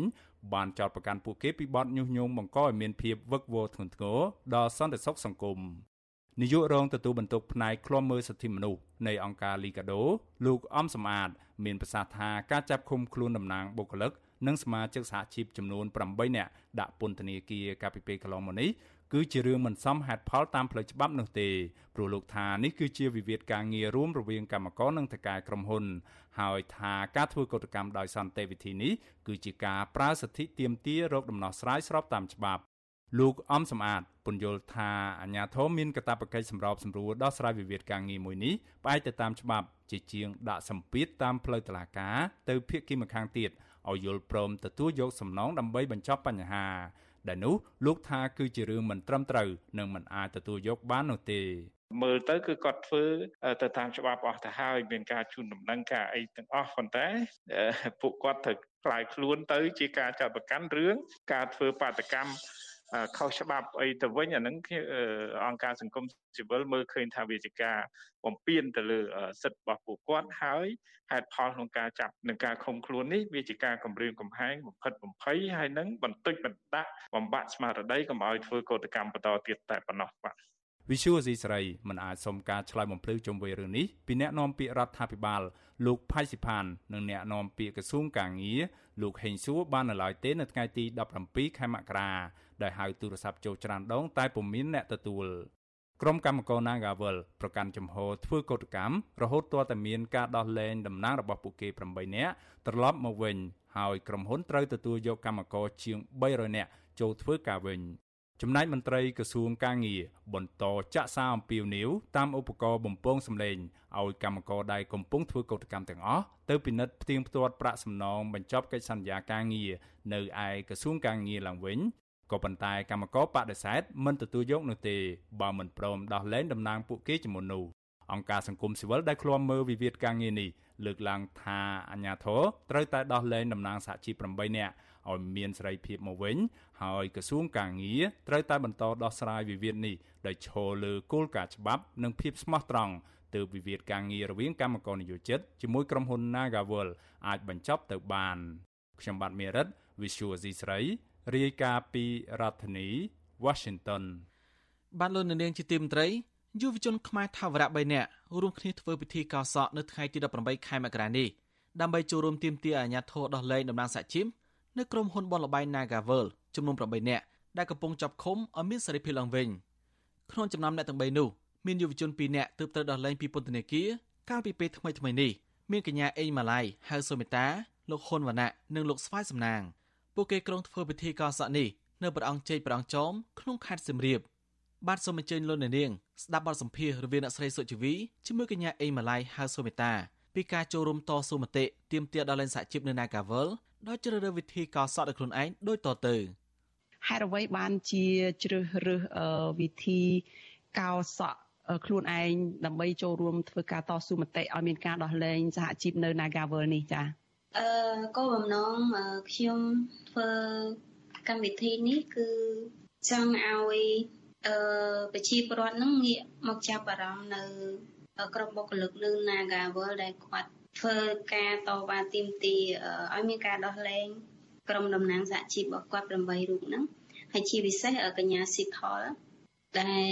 បានចោទប្រកាន់ពួកគេពីបទញុះញង់បង្កឲ្យមានភាពវឹកវរធ្ងន់ធ្ងរដល់សន្តិសុខសង្គមនាយករងទទួលបន្ទុកផ្នែកឃ្លាំមើលសិទ្ធិមនុស្សនៃអង្គការលីកាដូលោកអំសំអាត មានប្រសាសន៍ថាការចាប់ឃុំខ្លួនតំណាងបុគ្គលិក និងសមាជិកសហជីពចំនួន8នាក់ដាក់ពន្ធនាគារកាលពីពេលកន្លងមកនេះគឺជារឿងមិនសមហេតុផលតាមផ្លូវច្បាប់នោះទេព្រោះលោកថានេះគឺជាវិវាទការងាររួមរវាងកម្មករនិងថៅកែក្រុមហ៊ុន ហើយថាការធ្វើកតកម្មដោយសន្តិវិធីនេះគឺជាការប្រើសិទ្ធិទាមទាររកដំណោះស្រាយស្របតាមច្បាប់លោកអំសំអាតពន្យល់ថាអាញាធមមានកាតព្វកិច្ចសម្របសម្រួលដោះស្រាយវិវាទការងារមួយនេះផ្អែកទៅតាមច្បាប់ ជាជាងដាក់សម្ពាធតាមផ្លូវតុលាការទៅភាគីម្ខាងទៀត ឲ្យយល់ព្រមទទួលយកសំណងដើម្បីបញ្ចប់បញ្ហា ដែលនោះលោកថាគឺជារឿងមិនត្រឹមត្រូវនិងមិនអាចទទួលយកបាននោះទេមើលទៅគឺគាត់ធ្វើទៅតាមច្បាប់អស់ទៅហើយមានការជូនដំណឹងការអីទាំងអស់ប៉ុន្តែពួកគាត់ត្រូវខ្លាយខ្លួនទៅជាការចាត់ប្រកាន់រឿងការធ្វើបាតកម្ម ខុសច្បាប់អីទៅវិញអាហ្នឹងអង្គការសង្គមស៊ីវិលមើលឃើញថាវាជាការបំពានទៅលើសិទ្ធិរបស់ពួកគាត់ហើយហេតុផលក្នុងការចាប់និងការឃុំខ្លួននេះវាជាការគំរាមកំហែងបំផិតបំភ័យហើយនឹងបន្តិចបន្តដាក់បំបាក់ស្មារតីកុំឲ្យធ្វើកោតកម្មបន្តទៀតតែប៉ុណ្ណោះបាទ វិសុវអ៊ីស្រាអែលមិនអាចសុំការឆ្លើយបំភ្លឺជុំវិញរឿងនេះពីអ្នកនាំពាក្យរដ្ឋាភិបាលលោកផៃស៊ីផាននិងអ្នកនាំពាក្យក្រសួងកាងារលោកហេងសួរបាននៅឡើយទេនៅថ្ងៃទី17ខែមករាដែលហៅទូរស័ព្ទចូលច្រានដងតែពុំមានអ្នកទទួលក្រុមកម្មករ Nagavel ប្រកាន់ជំហរធ្វើកោតកម្មរហូតទាល់តែមានការដោះលែងតំណាងរបស់ពួកគេ8នាក់ត្រឡប់មកវិញហើយក្រុមហ៊ុនត្រូវទទួលយកកម្មករជាង300នាក់ចូលធ្វើការវិញ ចំណែកមន្ត្រីក្រសួងកាងារបន្តចាក់សារអំពាវនាវតាមឧបករណ៍បំពងសម្លេងឲ្យកម្មករដែលកំពុងធ្វើកោតកម្មទាំងអស់ទៅពិនិត្យផ្ទៀងផ្ទាត់ប្រាក់សំណងបញ្ចប់កិច្ចសន្យាការងារនៅឯក្រសួងកាងារឡើងវិញក៏ប៉ុន្តែកម្មករបដិសេធមិនទទួលយកនោះទេបើមិនព្រមដោះលែងតំណាងពួកគេជាមុននោះអង្គការសង្គមស៊ីវិលដែលឃ្លាំមើលវិវាទការងារនេះលើកឡើងថាអាញាធរត្រូវតែដោះលែងតំណាងសហជីព8នាក់ ឲ្យមានសេរីភាពមកវិញ ហើយក្រសួងការងារត្រូវតែបន្តដោះស្រាយវិវាទនេះដោយឈលលើគោលការណ៍ច្បាប់និងភាពស្មោះត្រង់ទើបវិវាទការងាររវាងកម្មករនិយោជិតជាមួយក្រុមហ៊ុន Nagawal អាចបញ្ចប់ទៅបានខ្ញុំបាទមេរិត Visual C ស្រីរាយការណ៍ពីរដ្ឋធានី Washington បានលោកនាងជាទីមន្ត្រីយុវជនខ្មែរថាវរៈ3នាក់រួមគ្នាធ្វើពិធីកោសក់នៅថ្ងៃទី18ខែមករានេះដើម្បីចូលរួមទាមទារអាជ្ញាធរដោះលែងតំណាងសហជីព នៅក្រុមហ៊ុនបនលបៃ Nagavel ចំនួន8នាក់ដែលកំពុងចាប់ឃុំឲ្យមានសេរីភាពឡើងវិញក្នុងចំណោមអ្នកទាំង3នោះមានយុវជន2នាក់ទើបត្រូវដោះលែងពីពន្ធនាគារកាលពីពេលថ្មីថ្មីនេះមានកញ្ញាអេងម៉ាឡៃហៅសូមេតាលោកហ៊ុនវណ្ណៈនិងលោកស្វាយសំណាងពួកគេក្រុងធ្វើពិធីកោសក់នេះនៅព្រះអង្គជ័យព្រះអង្គចោមក្នុងខេត្តសៀមរាបបាទសូមអញ្ជើញលោកអ្នកនាងស្ដាប់បទសម្ភាសន៍រវាងអ្នកស្រីសុជីវីជាមួយកញ្ញាអេងម៉ាឡៃហៅសូមេតាពីការចូលរួមតស៊ូមតិទាមទារដល់លែងសហជីពនៅ Nagavel ដោយជ្រើសរើសវិធីកោសក់ដោយខ្លួនឯងដូចតទៅហេតុអ្វីបានជាជ្រើសរើសវិធីកោសក់ខ្លួនឯងដើម្បីចូលរួមធ្វើការតស៊ូមតិឲ្យមានការដោះលែងសហជីពនៅ Nagavel នេះចា៎អឺគោលបំណងខ្ញុំធ្វើកម្មវិធីនេះគឺចង់ឲ្យអឺប្រជាពលរដ្ឋនឹងងាកមកចាប់អារម្មណ៍នៅ ក្រុមបុគ្គលិកនៅ Nagavel ដែលគាត់ ធ្វើការតវ៉ាទាមទារឲ្យមានការដោះលែងក្រុមតំណាងសហជីពរបស់គាត់8រូបហ្នឹងហើយជាពិសេសកញ្ញាស៊ីថលដែល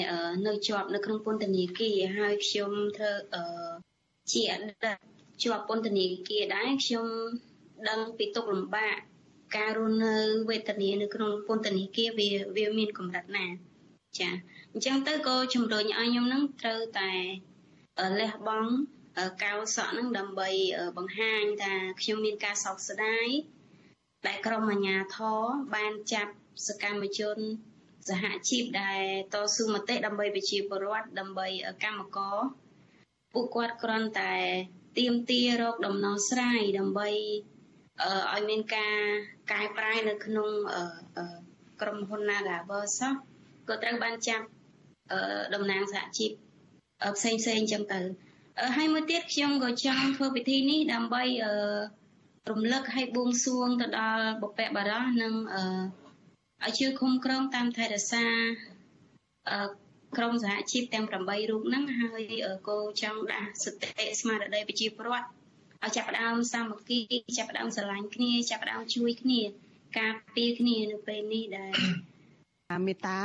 នៅជាប់នៅក្នុងពន្ធនាគារហើយខ្ញុំធ្វើជាអតីតជាប់ពន្ធនាគារដែរខ្ញុំដឹងពីទុកលំបាកការរស់នៅវេទនានៅក្នុងពន្ធនាគារវាវាមានកម្រិតណា ចាអញ្ចឹងទៅក៏ជំរុញឲ្យខ្ញុំនឹងត្រូវតែលះបង់ កៅសក់នឹងដើម្បីបង្ហាញថាខ្ញុំមានការសោកស្ដាយដែលក្រុមអាជ្ញាធរបានចាប់សកម្មជនសហជីពដែលតស៊ូមតិដើម្បីប្រជាពលរដ្ឋដើម្បីកម្មករពួកគាត់គ្រាន់តែទៀមទារកដំណោះស្រាយដើម្បីឲ្យមានការកែប្រែនៅក្នុងក្រុមហ៊ុន Nagaver សោះក៏ត្រូវបានចាប់តំណាងសហជីពផ្សេងផ្សេងចឹងទៅ ហើយមួយទៀតខ្ញុំក៏ចង់ធ្វើពិធីនេះដើម្បីរំលឹកឲ្យបួងសួងទៅដល់បុព្វបុរសនិងឲ្យជួយคุ้មគ្រងតាមថែរក្សាក្រុមសហជីពទាំង8រូបហ្នឹងហើយគោចង់ដាស់សតិស្មារតីប្រជាពលរដ្ឋឲ្យចាប់ផ្ដើមសាមគ្គីចាប់ផ្ដើមស្រឡាញ់គ្នាចាប់ផ្ដើមជួយគ្នា ការពារគ្នានៅពេលនេះដែល មេតា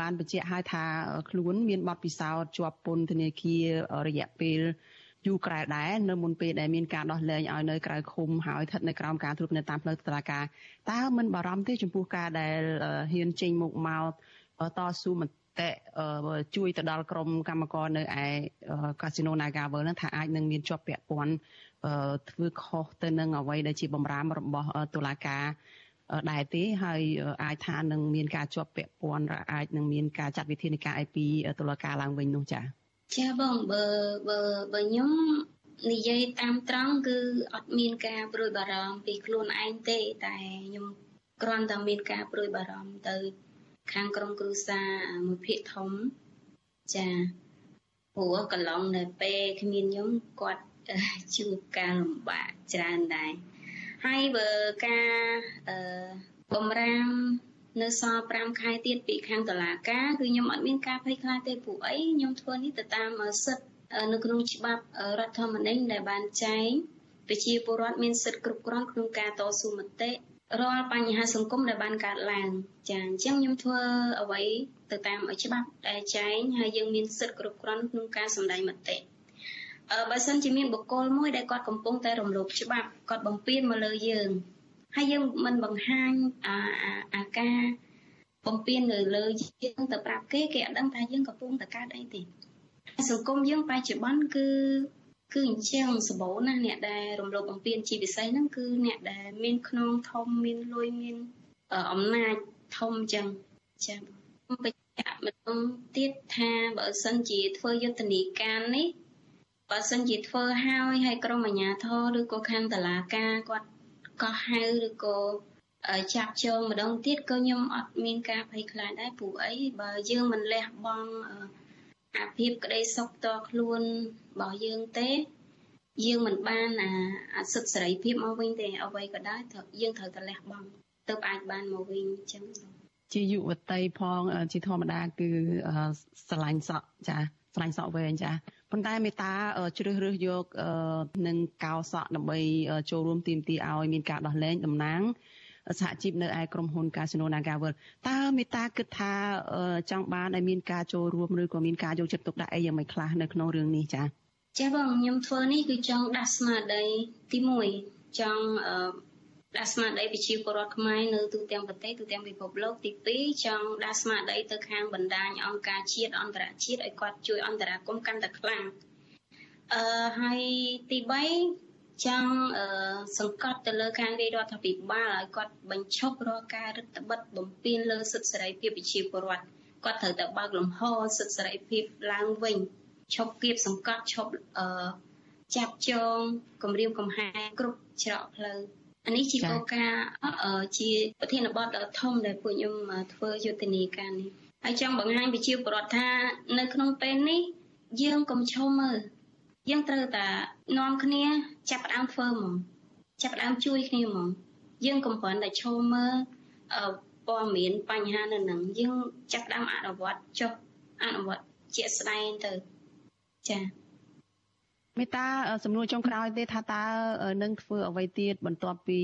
បានបញ្ជាក់ឲ្យថាខ្លួនមានបទពិសោធន៍ជាប់ពន្ធនាគាររយៈពេលយូរក្រែដែរនៅមុនពេលដែលមានការដោះលែងឲ្យនៅក្រៅឃុំហើយស្ថិតនៅក្រោមការត្រួតពិនិត្យតាមផ្លូវតុលាការតើមិនបារម្ភទេចំពោះការដែលហ៊ានចេញមុខមកតស៊ូមតិជួយទៅដល់ក្រមកម្មករនៅឯកាស៊ីណូ Nagavel នឹងថាអាចនឹងមានជាប់ពាក់ព័ន្ធធ្វើខុសទៅនឹងអ្វីដែលជាបំរាមរបស់តុលាការ ដែរទេហើយអាចថានឹងមានការជាប់ពាក់ព័ន្ធអាចនឹងមានការចាត់វិធានការអីពីតុលាការឡើងវិញនោះចា៎ចាបងបើបើបើខ្ញុំនិយាយតាមត្រង់គឺអត់មានការព្រួយបារម្ភពីខ្លួនឯងទេតែខ្ញុំគ្រាន់តែមានការព្រួយបារម្ភទៅ ខាងក្រុមគ្រួសារមួយភាគធំចាព្រោះកន្លងនៅពេលគ្មានខ្ញុំគាត់ជួបការលំបាកច្រើនដែរ ហើយបើការអឺបំរាមនៅសល់5ខែទៀតពីខាងតុលាការគឺខ្ញុំអត់មានការភ័យខ្លាចទេពួកអីខ្ញុំធ្វើនេះទៅតាមសិទ្ធិនៅក្នុងច្បាប់រដ្ឋធម្មនុញ្ញដែលបានចែងប្រជាពលរដ្ឋមានសិទ្ធិគ្រប់គ្រាន់ក្នុងការតស៊ូមតិរាល់បញ្ហាសង្គមដែលបានកើតឡើងចាអញ្ចឹងខ្ញុំធ្វើអ្វីទៅតាមច្បាប់ដែលចែងហើយយើងមានសិទ្ធិគ្រប់គ្រាន់ក្នុងការសម្ដែងមតិអឺ បើសិនជាមានបុគ្គលមួយដែលគាត់កំពុងតែរំលោភច្បាប់គាត់បំពានមកលើយើងហើយយើងមិនបង្ហាញអាអាការបំពេញនៅលើយើងទៅប្រាប់គេគេអត់ដឹងថាយើងកំពុងតែកើតអីទេសង្គមយើងបច្ចុប្បន្នគឺគឺអញ្ចឹងសម្បូរណាស់អ្នកដែលរំលោភបំពានជាពិសេសហ្នឹងគឺអ្នកដែលមានខ្នងធំមានលុយមានអំណាចធំអញ្ចឹងចា៎បញ្ជាក់ម្ដងទៀតថាបើសិនជាធ្វើយុទ្ធនាការនេះ បើសិនជាធ្វើហើយហើយក្រុមអាជ្ញាធរឬក៏ខាងតុលាការគាត់កោះហៅឬក៏ចាប់ចូលម្ដងទៀតក៏ខ្ញុំអត់មានការភ័យខ្លាចដែរព្រោះអីបើយើងមិនលះបង់អាភាពក្តីសុខតខ្លួនរបស់យើងទេយើងមិនបានអាអាសិទ្ធិសេរីភាពមកវិញទេអ្វីក៏ដោយយើងត្រូវតែលះបង់ទើបអាចបានមកវិញអញ្ចឹងជាយុវតីផងជាធម្មតាគឺស្រឡាញ់សក់ចាស្រឡាញ់សក់វែងចា ប៉ុន្តែមេតាជ្រើសរើសយកនឹងកោសក់ដើម្បីចូលរួមទីមទីឲ្យមានការដោះលែងតំណាងសហជីពនៅឯក្រុមហ៊ុន Casino Nagavel តើមេតាគិតថាចង់បានឲ្យមានការចូលរួមឬក៏មានការយកចិត្តទុកដាក់អីយ៉ាងម៉េចខ្លះនៅក្នុងរឿងនេះចា៎ចាបងខ្ញុំធ្វើនេះគឺចង់ដាស់ស្មារតីទី1ចង់ ដាស់ស្មារតីប្រជាពលរដ្ឋខ្មែរនៅទូទាំងប្រទេសទូទាំងពិភពលោកទី2ចង់ដាស់ស្មារតីទៅខាងបណ្ដាញអង្គការជាតិអន្តរជាតិឲ្យគាត់ជួយអន្តរាគមន៍កាន់តែខ្លាំងអឺហើយទី3ចង់អឺសង្កត់ទៅលើខាងរាជរដ្ឋាភិបាលឲ្យគាត់បញ្ឈប់រាល់ការរដ្ឋបិទបំពានលើសិទ្ធិសេរីភាពប្រជាពលរដ្ឋគាត់ត្រូវតែបើកលំហសិទ្ធិសេរីភាពឡើងវិញឈប់គៀបសង្កត់ឈប់អឺចាប់ចងគម្រាមកំហែងគ្រប់ច្រកផ្លូវ អានេះជាគោលការណ៍ជាប្រធានបទដ៏ធំដែលពួកខ្ញុំធ្វើយុទ្ធនាការនេះហើយចង់បង្ហាញប្រជាពលរដ្ឋថានៅក្នុងពេលនេះយើងកុំឈប់មើលយើងត្រូវតែនាំគ្នាចាប់ផ្ដើមធ្វើហ្មងចាប់ផ្ដើមជួយគ្នាហ្មងយើងកុំគ្រាន់តែឈប់មើលព័ត៌មានបញ្ហានៅនឹងយើងចាប់ផ្ដើមអនុវត្តចុះអនុវត្តជាក់ស្ដែងទៅចា៎ មេតាសំណួរចុងក្រោយទេថាតើនឹងធ្វើអ្វីទៀតបន្ទាប់ពី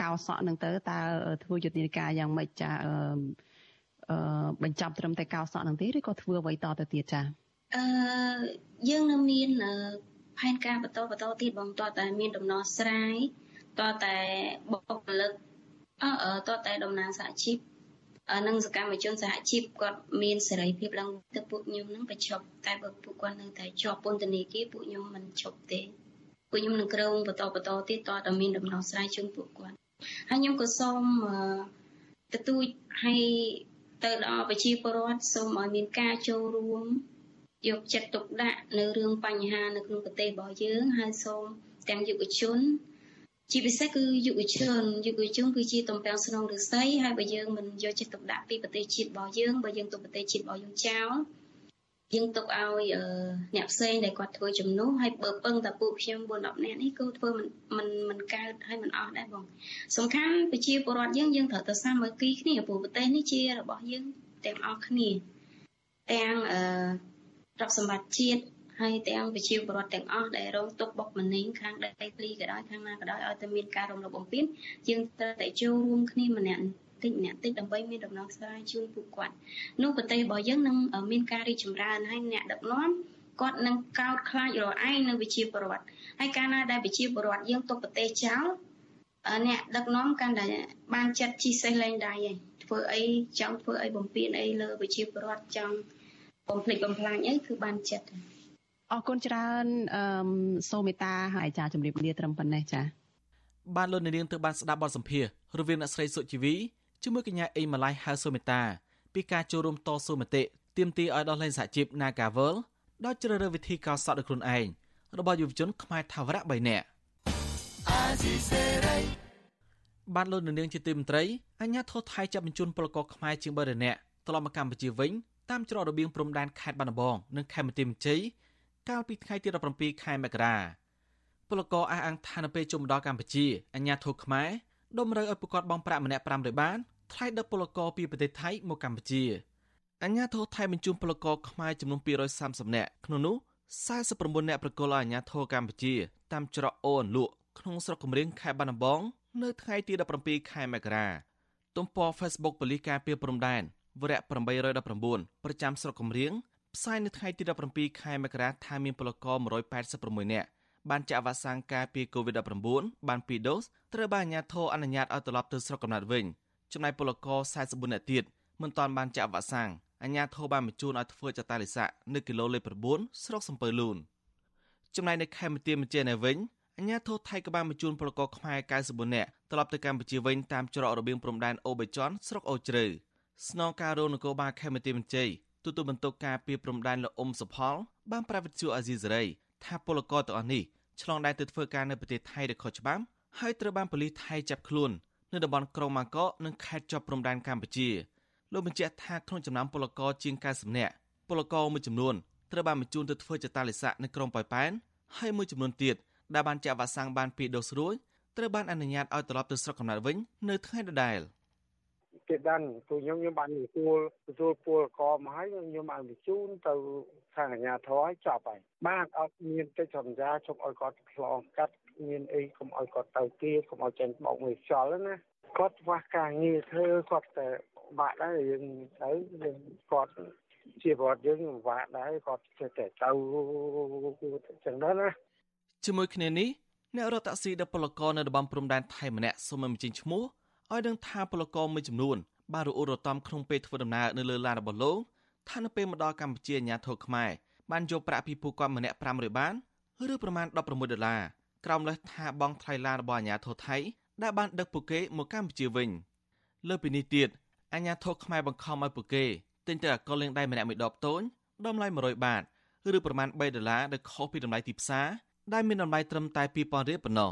កោសក់នឹងទៅតើធ្វើយុទ្ធនាការយ៉ាងម៉េចចាអឺបញ្ចប់ត្រឹមតែកោសក់នឹងទេឬក៏ធ្វើអ្វីតទៅទៀតចាអឺយើងនៅមានផែនការបន្តបន្តទៀតបងតតែមានដំណោះស្រាយតតែបុគ្គលិកអឺតតែតំណាងសហជីព និងសកម្មជនសហជីពគាត់មានសេរីភាពឡើងទៅពួកខ្ញុំនឹងបញ្ឈប់តែបើពួកគាត់នៅតែជាប់ពន្ធនាគារពួកខ្ញុំមិនឈប់ទេពួកខ្ញុំនឹងក្រងបន្តបន្តទៀតតតែមានដំណោះស្រាយជូនពួកគាត់ហើយខ្ញុំក៏សូមទទូចឲ្យទៅដល់ប្រជាពលរដ្ឋសូមឲ្យមានការចូលរួមយកចិត្តទុកដាក់នៅរឿងបញ្ហានៅក្នុងប្រទេសរបស់យើងហើយសូមទាំងយុវជន ជាពិសេសគឺយុវជនយុវជនគឺជាតំពាំងស្នងឫស្សីហើយបើយើងមិនយកចិត្តទុកដាក់ពីប្រទេសជាតិរបស់យើងបើយើងទុកប្រទេសជាតិរបស់យើងចោលយើងទុកឲ្យអ្នកផ្សេងដែលគាត់ធ្វើជំនួសហើយបើពឹងតែពួកខ្ញុំ4 10នាក់នេះគឺធ្វើមិនមិនមិនកើតហើយមិនអស់ដែរបងសំខាន់ប្រជាពលរដ្ឋយើងយើងត្រូវតែសាមគ្គីគ្នាព្រោះប្រទេសនេះជារបស់យើងទាំងអស់គ្នាទាំងអឺទ្រព្យសម្បត្តិជាតិ ហើយទាំងប្រជាពលរដ្ឋទាំងអស់ដែលរងទុក្ខបុកម្នេញខាងដីធ្លីក៏ដោយខាងណាក៏ដោយឲ្យតែមានការរំលោភបំពានយើងត្រូវតែចូលរួមគ្នាម្នាក់តិចម្នាក់តិចដើម្បីមានដំណោះស្រាយជូនពួកគាត់នោះប្រទេសរបស់យើងនឹងមានការរីកចម្រើនហើយអ្នកដឹកនាំគាត់នឹងកោតខ្លាចរឯងនៅវិជាពលរដ្ឋហើយកាលណាដែលវិជាពលរដ្ឋយើងទុកប្រទេសចោលអ្នកដឹកនាំកាន់តែបានចិត្តជីសេះលែងដៃឯងធ្វើអីចង់ធ្វើអីបំពេញអីលើវិជាពលរដ្ឋចង់បំភ្លេចបំផ្លាញអីគឺបានចិត្ត អរគុណច្រើនអឺសូមេតាហើយចាជំរាបលាត្រឹមប៉ុណ្ណេះចាបានលោកនាងទើបបានស្ដាប់បទសម្ភាសរវាងអ្នកស្រីសុជីវីជាមួយកញ្ញាអេម៉ាឡៃហៅសូមេតាពីការចូលរួមតស៊ូមតិទាមទារឲ្យដោះលែងសហជីព Nagavel ដោយជ្រើសរើសវិធីកោសក់ដោយខ្លួនឯងរបស់យុវជនខ្មែរថាវរៈ3នាក់បានលោកនាងជាទីមន្ត្រីអញ្ញាធរថៃចាប់បញ្ជូនពលករខ្មែរជាង3នាក់ត្រឡប់មកកម្ពុជាវិញតាមច្រករបៀងព្រំដែនខេត្តបាត់ដំបងនិងខេត្តបន្ទាយមានជ័យ កាលពីថ្ងៃទី17ខែមករាពលករអះអាងថានៅពេលជុំដល់កម្ពុជាអាញាធរខ្មែរតម្រូវឲ្យប្រកាសបងប្រាក់ម្នាក់500បានថ្លៃដឹកពលករពីប្រទេសថៃមកកម្ពុជាអញ្ញាធរថៃបញ្ជូនពលករខ្មែរចំនួន230នាក់ក្នុងនោះ49នាក់ប្រកល់ឲ្យអាញាធរកម្ពុជា តាមច្រកអូនលក់ក្នុងស្រុកគំរៀងខេត្តបាត់ដំបងនៅថ្ងៃទី17ខែមករាទំព័រ Facebook ប៉ូលីសការពារព្រំដែនវរៈ819ប្រចាំស្រុកគំរៀង ផ្សាយនៅថ្ងៃទី17ខែមករាថាមានពលករ186នាក់បានចាក់វ៉ាក់សាំងការពារ COVID-19 បាន2ដូសត្រូវបានអាជ្ញាធរអនុញ្ញាតឲ្យត្រឡប់ទៅស្រុកកំណើតវិញចំណែកពលករ44នាក់ទៀតមិនទាន់បានចាក់វ៉ាក់សាំងអាជ្ញាធរបានបញ្ជូនឲ្យធ្វើចតាលិស័កនៅគីឡូលេខ9ស្រុកសំពើលូនចំណែកនៅខេមរៈមជានៅវិញអាជ្ញាធរថៃក៏បានបញ្ជូនពលករខ្មែរ94នាក់ត្រឡប់ទៅកម្ពុជាវិញតាមច្រករបៀងព្រំដែនអូបេចនស្រុកអូជ្រៅស្នងការរងនគរបាលខេមរៈមជ័យ ទូតបន្ទុកការពីព្រំដែនលោកអ៊ុំសុផល បានប្រាប់វិទ្យុអាស៊ីសេរីថាពលករទាំងអស់នេះឆ្លងដែនទៅធ្វើការនៅប្រទេសថៃដោយខុសច្បាប់ហើយត្រូវបានប៉ូលីសថៃចាប់ខ្លួននៅតំបន់ក្រុងម៉ាកកនិងខេត្តជាប់ព្រំដែនកម្ពុជាលោកបញ្ជាក់ថាក្នុងចំណោមពលករជាង90នាក់ពលករមួយចំនួនត្រូវបានបញ្ជូនទៅធ្វើចតាលិស័កនៅក្រុងប៉ោយប៉ែនហើយមួយចំនួនទៀតដែលបានចាក់វ៉ាក់សាំងបានពីរដូសរួចត្រូវបានអនុញ្ញាតឲ្យត្រឡប់ទៅស្រុកកំណើតវិញនៅថ្ងៃដដែល គេដឹងគឺខ្ញុំខ្ញុំបានទទួលទទួលពលកមកហើយខ្ញុំបានបញ្ជូនទៅខាងអាជ្ញាធរឲ្យចប់ហើយបានអត់មានកិច្ចសន្យាជប់ឲ្យគាត់ឆ្លងកាត់មានអីកុំឲ្យគាត់ទៅទៀតកុំឲ្យចេញបោកមួយខ្យល់ណាគាត់ខ្វះការងារធ្វើគាត់តែបាក់ដែរយើងទៅយើងគាត់ជាប្រវត្តិយើងពិបាកដែរគាត់ចេះតែទៅចឹងដែរណាជាមួយគ្នានេះអ្នករត់តាក់ស៊ីដែលពលករនៅតំបន់ព្រំដែនថៃម្នាក់សូមមិនបញ្ចេញឈ្មោះ ឲ្យដឹងថាពលករមួយចំនួនបានរអ៊ូរតំក្នុងពេលធ្វើដំណើរនៅលើឡានរបស់លោកថានៅពេលមកដល់កម្ពុជាអាញាធរខ្មែរបានយកប្រាក់ពីពួកគាត់ម្នាក់500បានឬប្រមាណ16ដុល្លារក្រោមលេសថាបង់ថ្លៃឡានរបស់អាញាធរថៃដែលបានដឹកពួកគេមកកម្ពុជាវិញលើពីនេះទៀតអាញាធរខ្មែរបង្ខំឲ្យពួកគេទិញតែអកុលលេងដៃម្នាក់មួយដបតូចតម្លៃ100បាតឬប្រមាណ3ដុល្លារដែលខុសពីតម្លៃទីផ្សារដែលមានតម្លៃត្រឹមតែ2000រៀលប៉ុណ្ណោះ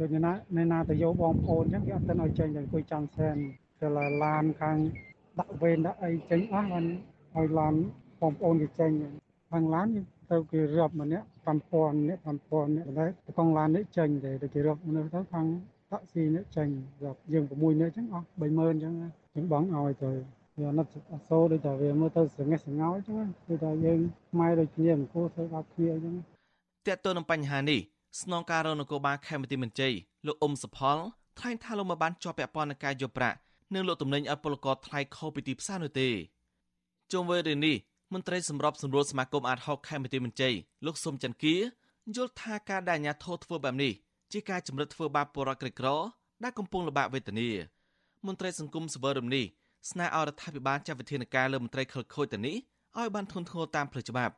ដូចណានៅណាទៅយកបងប្អូនអញ្ចឹងគេអត់ទៅឲ្យចេញទៅអង្គុយចង់សែនទៅឡានខាងដាក់វេនដាក់អីចេញអស់បានឲ្យឡានបងប្អូនគេចេញខាងឡានទៅគេរាប់ម្នាក់5000នាក់5000នាក់ដែរកងឡាននេះចេញទៅគេរាប់មនុស្សទៅខាងតាក់ស៊ីនេះចេញរាប់យើង6នាក់អញ្ចឹងអស់30000អញ្ចឹងយើងបងឲ្យទៅវានឹកអសូរដូចតែវាមើលទៅស្រងេះស្រងោចអញ្ចឹងគឺថាយើងខ្មែរដូចគ្នាមិនគួរធ្វើបាបគ្នាអញ្ចឹងតើតើនឹងបញ្ហានេះ ស្នងការរនគរបាលខេមរទីមន្ជ័យលោកអ៊ុំសុផលថ្លែងថាលោកមិនបានជាប់ពាក់ព័ន្ធនឹងការយកប្រាក់និងលោកទំនិញឲ្យពលករថ្លៃខុសពីទីផ្សារនោះទេជុំវិញរឿងនេះមន្ត្រីសម្របសម្រួលសមាគមអាតហុកខេមរទីមន្ជ័យលោកសុំច័ន្ទគាយល់ថាការដែលអាញាធរធ្វើបែបនេះជាការជំរិតធ្វើបាបពលរដ្ឋក្រីក្រដែលកំពុងលំបាកវេទនាមន្ត្រីសង្គមសវររំនេះស្នើឲ្យរដ្ឋាភិបាលចាត់វិធានការលើមន្ត្រីខិលខូចទៅនេះឲ្យបានធន់ធ្ងរតាមផ្លូវច្បាប់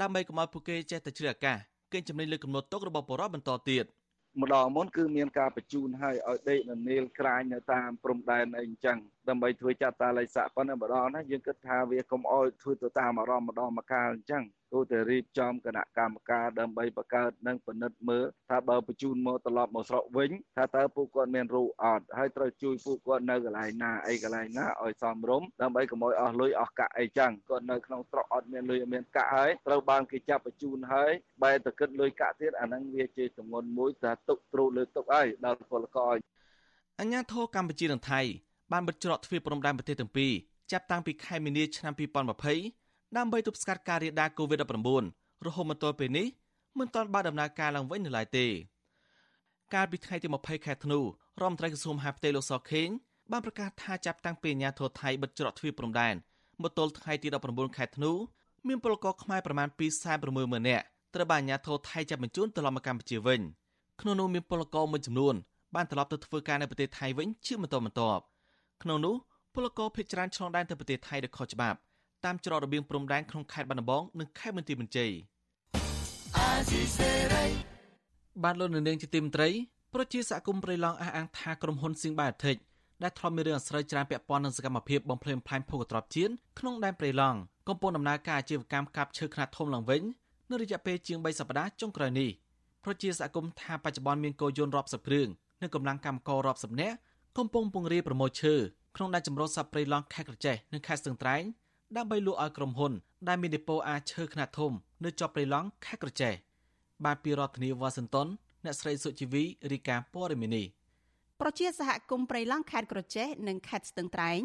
ដើម្បីកុំឲ្យពួកគេចេះតែជ្រៀតឱកាស កេងចំណេញលើកំណត់ទុករបស់បរិបទបន្តទៀតម្ដងមុនគឺមានការបញ្ជូនឲ្យឲ្យដេកនៅនេលក្រាញនៅតាមព្រំដែនអីអញ្ចឹង ដើម្បីធ្វើចាត់តាល័យស័កប៉ុន្តែម្ដងណាយើងគិតថាវាកុំអោយធ្វើទៅតាមអារម្មណ៍ម្ដងម្កាលអញ្ចឹងគួរតែរៀបចំគណៈកម្មការដើម្បីបង្កើតនិងពិនិត្យមើលថាបើបញ្ជូនមកត្រឡប់មកស្រុកវិញថាតើពួកគាត់មានរូអត់ហើយត្រូវជួយពួកគាត់នៅកន្លែងណាអីកន្លែងណាឲ្យសមរម្យដើម្បីកុំឲ្យអស់លុយអស់កាក់អីចឹងគាត់នៅក្នុងស្រុកអត់មានលុយអត់មានកាក់ហើយត្រូវបានគេចាប់បញ្ជូនហើយបែរទៅគិតលុយកាក់ទៀតអាហ្នឹងវាជាទម្ងន់មួយថាទុកទ្រូលើទុកហើយដល់ពលករអញ្ញាធរកម្ពុជានិងថៃ បានបិទច្រកទ្វារព្រំដែនប្រទេសទាំងពីរចាប់តាំងពីខែមីនាឆ្នាំ2020ដើម្បីទប់ស្កាត់ការរាលដាល COVID-19 រហូតមកទល់ពេលនេះមិនទាន់បានដំណើរការឡើងវិញនៅឡើយទេកាលពីថ្ងៃទី20ខែធ្នូរដ្ឋមន្ត្រីក្រសួងមហាផ្ទៃលោកសខេងបានប្រកាសថាចាប់តាំងពីអាញាធរថៃបិទច្រកទ្វារព្រំដែនមកទល់ថ្ងៃទី19ខែធ្នូមានពលករខ្មែរប្រមាណ260,000នាក់ត្រូវបានអាញាធរថៃចាប់បញ្ជូនត្រឡប់មកកម្ពុជាវិញក្នុងនោះមានពលករមួយចំនួនបានត្រឡប់ទៅធ្វើការនៅប្រទេសថៃវិញជាបន្តបន្ទាប់ ក្នុងនោះពលករភេជ្ជច្រើនឆ្លងដែនទៅប្រទេសថៃដោយខុសច្បាប់តាមច្រករបៀងព្រំដែនក្នុងខេត្តបាត់ដំបងនិងខេត្តបន្ទាយមានជ័យបានលោកនៅនាងជាទីមត្រីប្រជាសហគមន៍ព្រៃឡង់អះអាងថាក្រុមហ៊ុន Sing Biotic ដែលធ្លាប់មានរឿងអាស្រូវច្រើនពាក់ព័ន្ធនឹងសកម្មភាពបំផ្លាញផ្លាញភូកត្រប់ជាតិក្នុងដែនព្រៃឡង់កំពុងដំណើរការអាជីវកម្មកាប់ឈើខ្នាតធំឡើងវិញនៅរយៈពេលជាង3សប្តាហ៍ចុងក្រោយនេះប្រជាសហគមន៍ថាបច្ចុប្បន្នមានកោយន្តរាប់សិបគ្រឿងនិងកម្លាំងកម្មកររាប់សិបនាក់ កំពុងពង្រាយប្រមូលឈើក្នុងដែនចម្រុះសត្វព្រៃឡង់ខេត្តក្រចេះនិងខេត្តស្ទឹងត្រែងដើម្បីលក់ឲ្យក្រុមហ៊ុនដែលមានដេប៉ូអាឈើខ្នាតធំនៅជាប់ព្រៃឡង់ខេត្តក្រចេះបាទពីរដ្ឋធានីវ៉ាស៊ីនតោនអ្នកស្រីសុជីវីរីកាព័រមីនីប្រជាសហគមន៍ព្រៃឡង់ខេត្តក្រចេះនិងខេត្តស្ទឹងត្រែង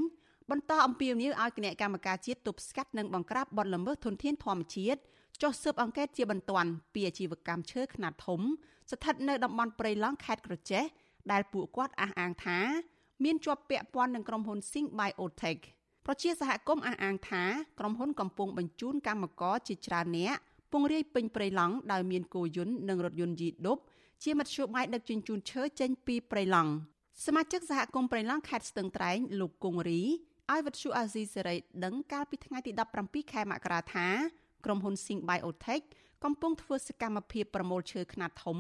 បន្តអំពាវនាវឲ្យគណៈកម្មការជាតិទប់ស្កាត់និងបង្ក្រាបបទល្មើសធនធានធម្មជាតិចុះស៊ើបអង្កេតជាបន្ទាន់ពីអាជីវកម្មឈើខ្នាតធំស្ថិតនៅតំបន់ព្រៃឡង់ខេត្តក្រចេះ ដែលពួកគាត់អះអាងថា មានជាប់ពាក់ព័ន្ធនឹងក្រុមហ៊ុន Sing Biotech ប្រជាសហគមន៍អះអាងថាក្រុមហ៊ុនកំពុងបញ្ជូនកម្មករជាច្រើននាក់ពង្រាយពេញព្រៃឡង់ដោយមានគោយន្តនិងរថយន្តយីដុបជាមធ្យោបាយដឹកជញ្ជូនឈើចេញពីព្រៃឡង់សមាជិកសហគមន៍ព្រៃឡង់ខេត្តស្ទឹងត្រែងលោកគង្រីឲ្យវិទ្យុអាស៊ីសេរីដឹងកាលពីថ្ងៃទី17ខែមករាថាក្រុមហ៊ុន Sing Biotech កំពុងធ្វើសកម្មភាពប្រមូលឈើខ្នាតធំ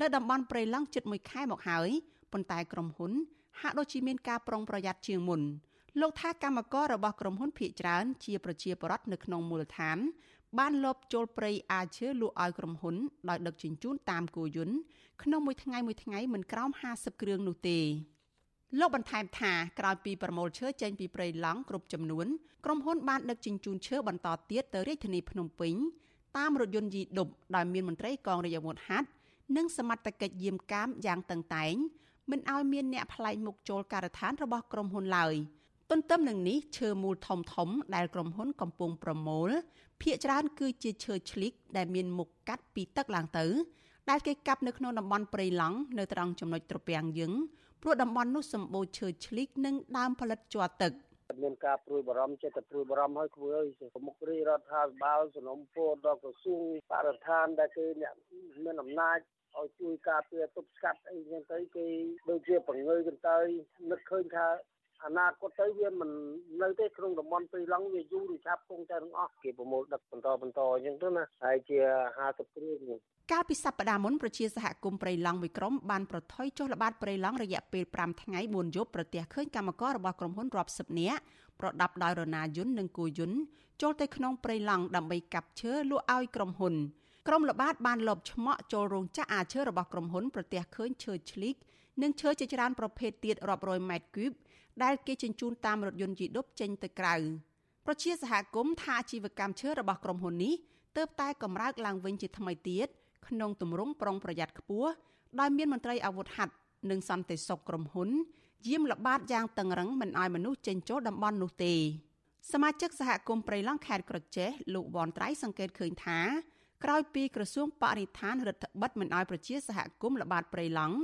នៅតំបន់ព្រៃឡង់ជិត1ខែមកហើយប៉ុន្តែក្រុមហ៊ុនហាក់ដូចជាមានការប្រុងប្រយ័ត្នជាងមុនលោកថាកម្មកររបស់ក្រុមហ៊ុនភៀកច្រើនជាប្រជាពលរដ្ឋនៅក្នុងមូលដ្ឋាន បានលបចូលព្រៃអាឈើលក់ឲ្យក្រុមហ៊ុនដោយដឹកជញ្ជូនតាមគោយន្តក្នុងមួយថ្ងៃមួយថ្ងៃមិនក្រោម50គ្រឿងនោះទេលោកបន្ថែមថាក្រោយពីប្រមូលឈើចេញពីព្រៃឡង់គ្រប់ចំនួនក្រុមហ៊ុនបានដឹកជញ្ជូនឈើបន្តទៀតទៅរាជធានីភ្នំពេញតាមរថយន្តយីដុបដោយមានមន្ត្រីកងរាជអាវុធហត្ថ និងសមត្ថកិច្ចយាមកាមយ៉ាងតឹងតែងមិនឲ្យមានអ្នកប្លែកមុខចូលការដ្ឋានរបស់ក្រុមហ៊ុនឡើយទន្ទឹមនឹងនេះឈើមូលធំធំដែលក្រុមហ៊ុនកំពុងប្រមូលភាគច្រើនគឺជាឈើឆ្លៀកដែលមានមុខកាត់ពីទឹកឡើងទៅ ដែលគេកាប់នៅក្នុងតំបន់ព្រៃឡង់នៅត្រង់ចំណុចត្រពាំងយឹងព្រោះតំបន់នោះសម្បូរឈើឆ្លៀកនិងដើមផលិតជ័រទឹក មានការព្រួយបារម្ភចិត្តតែព្រួយបារម្ភឲ្យធ្វើឲ្យប្រមុខរាជរដ្ឋាភិបាលសំណុំពរដល់ក្រសួងបរិស្ថានដែលគេអ្នកមានអំណាចឲ្យជួយការពារទប់ស្កាត់អីចឹងទៅគេដូចជាបង្ងើយកន្តើយនឹកឃើញថាអនាគតទៅវាមិននៅទេក្នុងតំបន់ព្រៃឡង់វាយូរឬឆាប់គង់តែទាំងអស់គេប្រមូលដឹកបន្តបន្តអញ្ចឹងទៅណាហើយជា50គ្រឿង កាលពីសប្តាហ៍មុនប្រជាសហគមន៍ព្រៃឡង់មួយក្រុមបានប្រថុយចុះល្បាតព្រៃឡង់រយៈពេល5ថ្ងៃ4យប់ប្រទះឃើញកម្មកររបស់ក្រុមហ៊ុនរាប់សិបនាក់ប្រដាប់ដោយរណាយន្តនិងគោយន្តចូលទៅក្នុងព្រៃឡង់ដើម្បីកាប់ឈើលក់ឲ្យក្រុមហ៊ុនក្រុមល្បាតបានលបឆ្មក់ចូលរោងចក្រអាឈើរបស់ក្រុមហ៊ុនប្រទះឃើញឈើឆ្លីកនិងឈើជាច្រើនប្រភេទទៀតរាប់រយម៉ែត្រគូបដែលគេជញ្ជូនតាមរថយន្តយីដុបចេញទៅក្រៅប្រជាសហគមន៍ថាអាជីវកម្មឈើរបស់ក្រុមហ៊ុននេះទើបតែកម្រើកឡើងវិញជាថ្មីទៀត ក្នុងទម្រង់ប្រុងប្រយ័ត្នខ្ពស់ដោយមានមន្ត្រីអាវុធហត្ថនិងសន្តិសុខក្រុមហ៊ុនយាមល្បាតយ៉ាងតឹងរឹងមិនឲ្យមនុស្សចេញចូលតំបន់នោះទេសមាជិកសហគមន៍ព្រៃឡង់ខេត្តក្រចេះលោកវ៉ាន់ត្រៃសង្កេតឃើញថាក្រោយពីក្រសួងបរិស្ថានរដ្ឋបិទមិនឲ្យប្រជាសហគមន៍ល្បាតព្រៃឡង់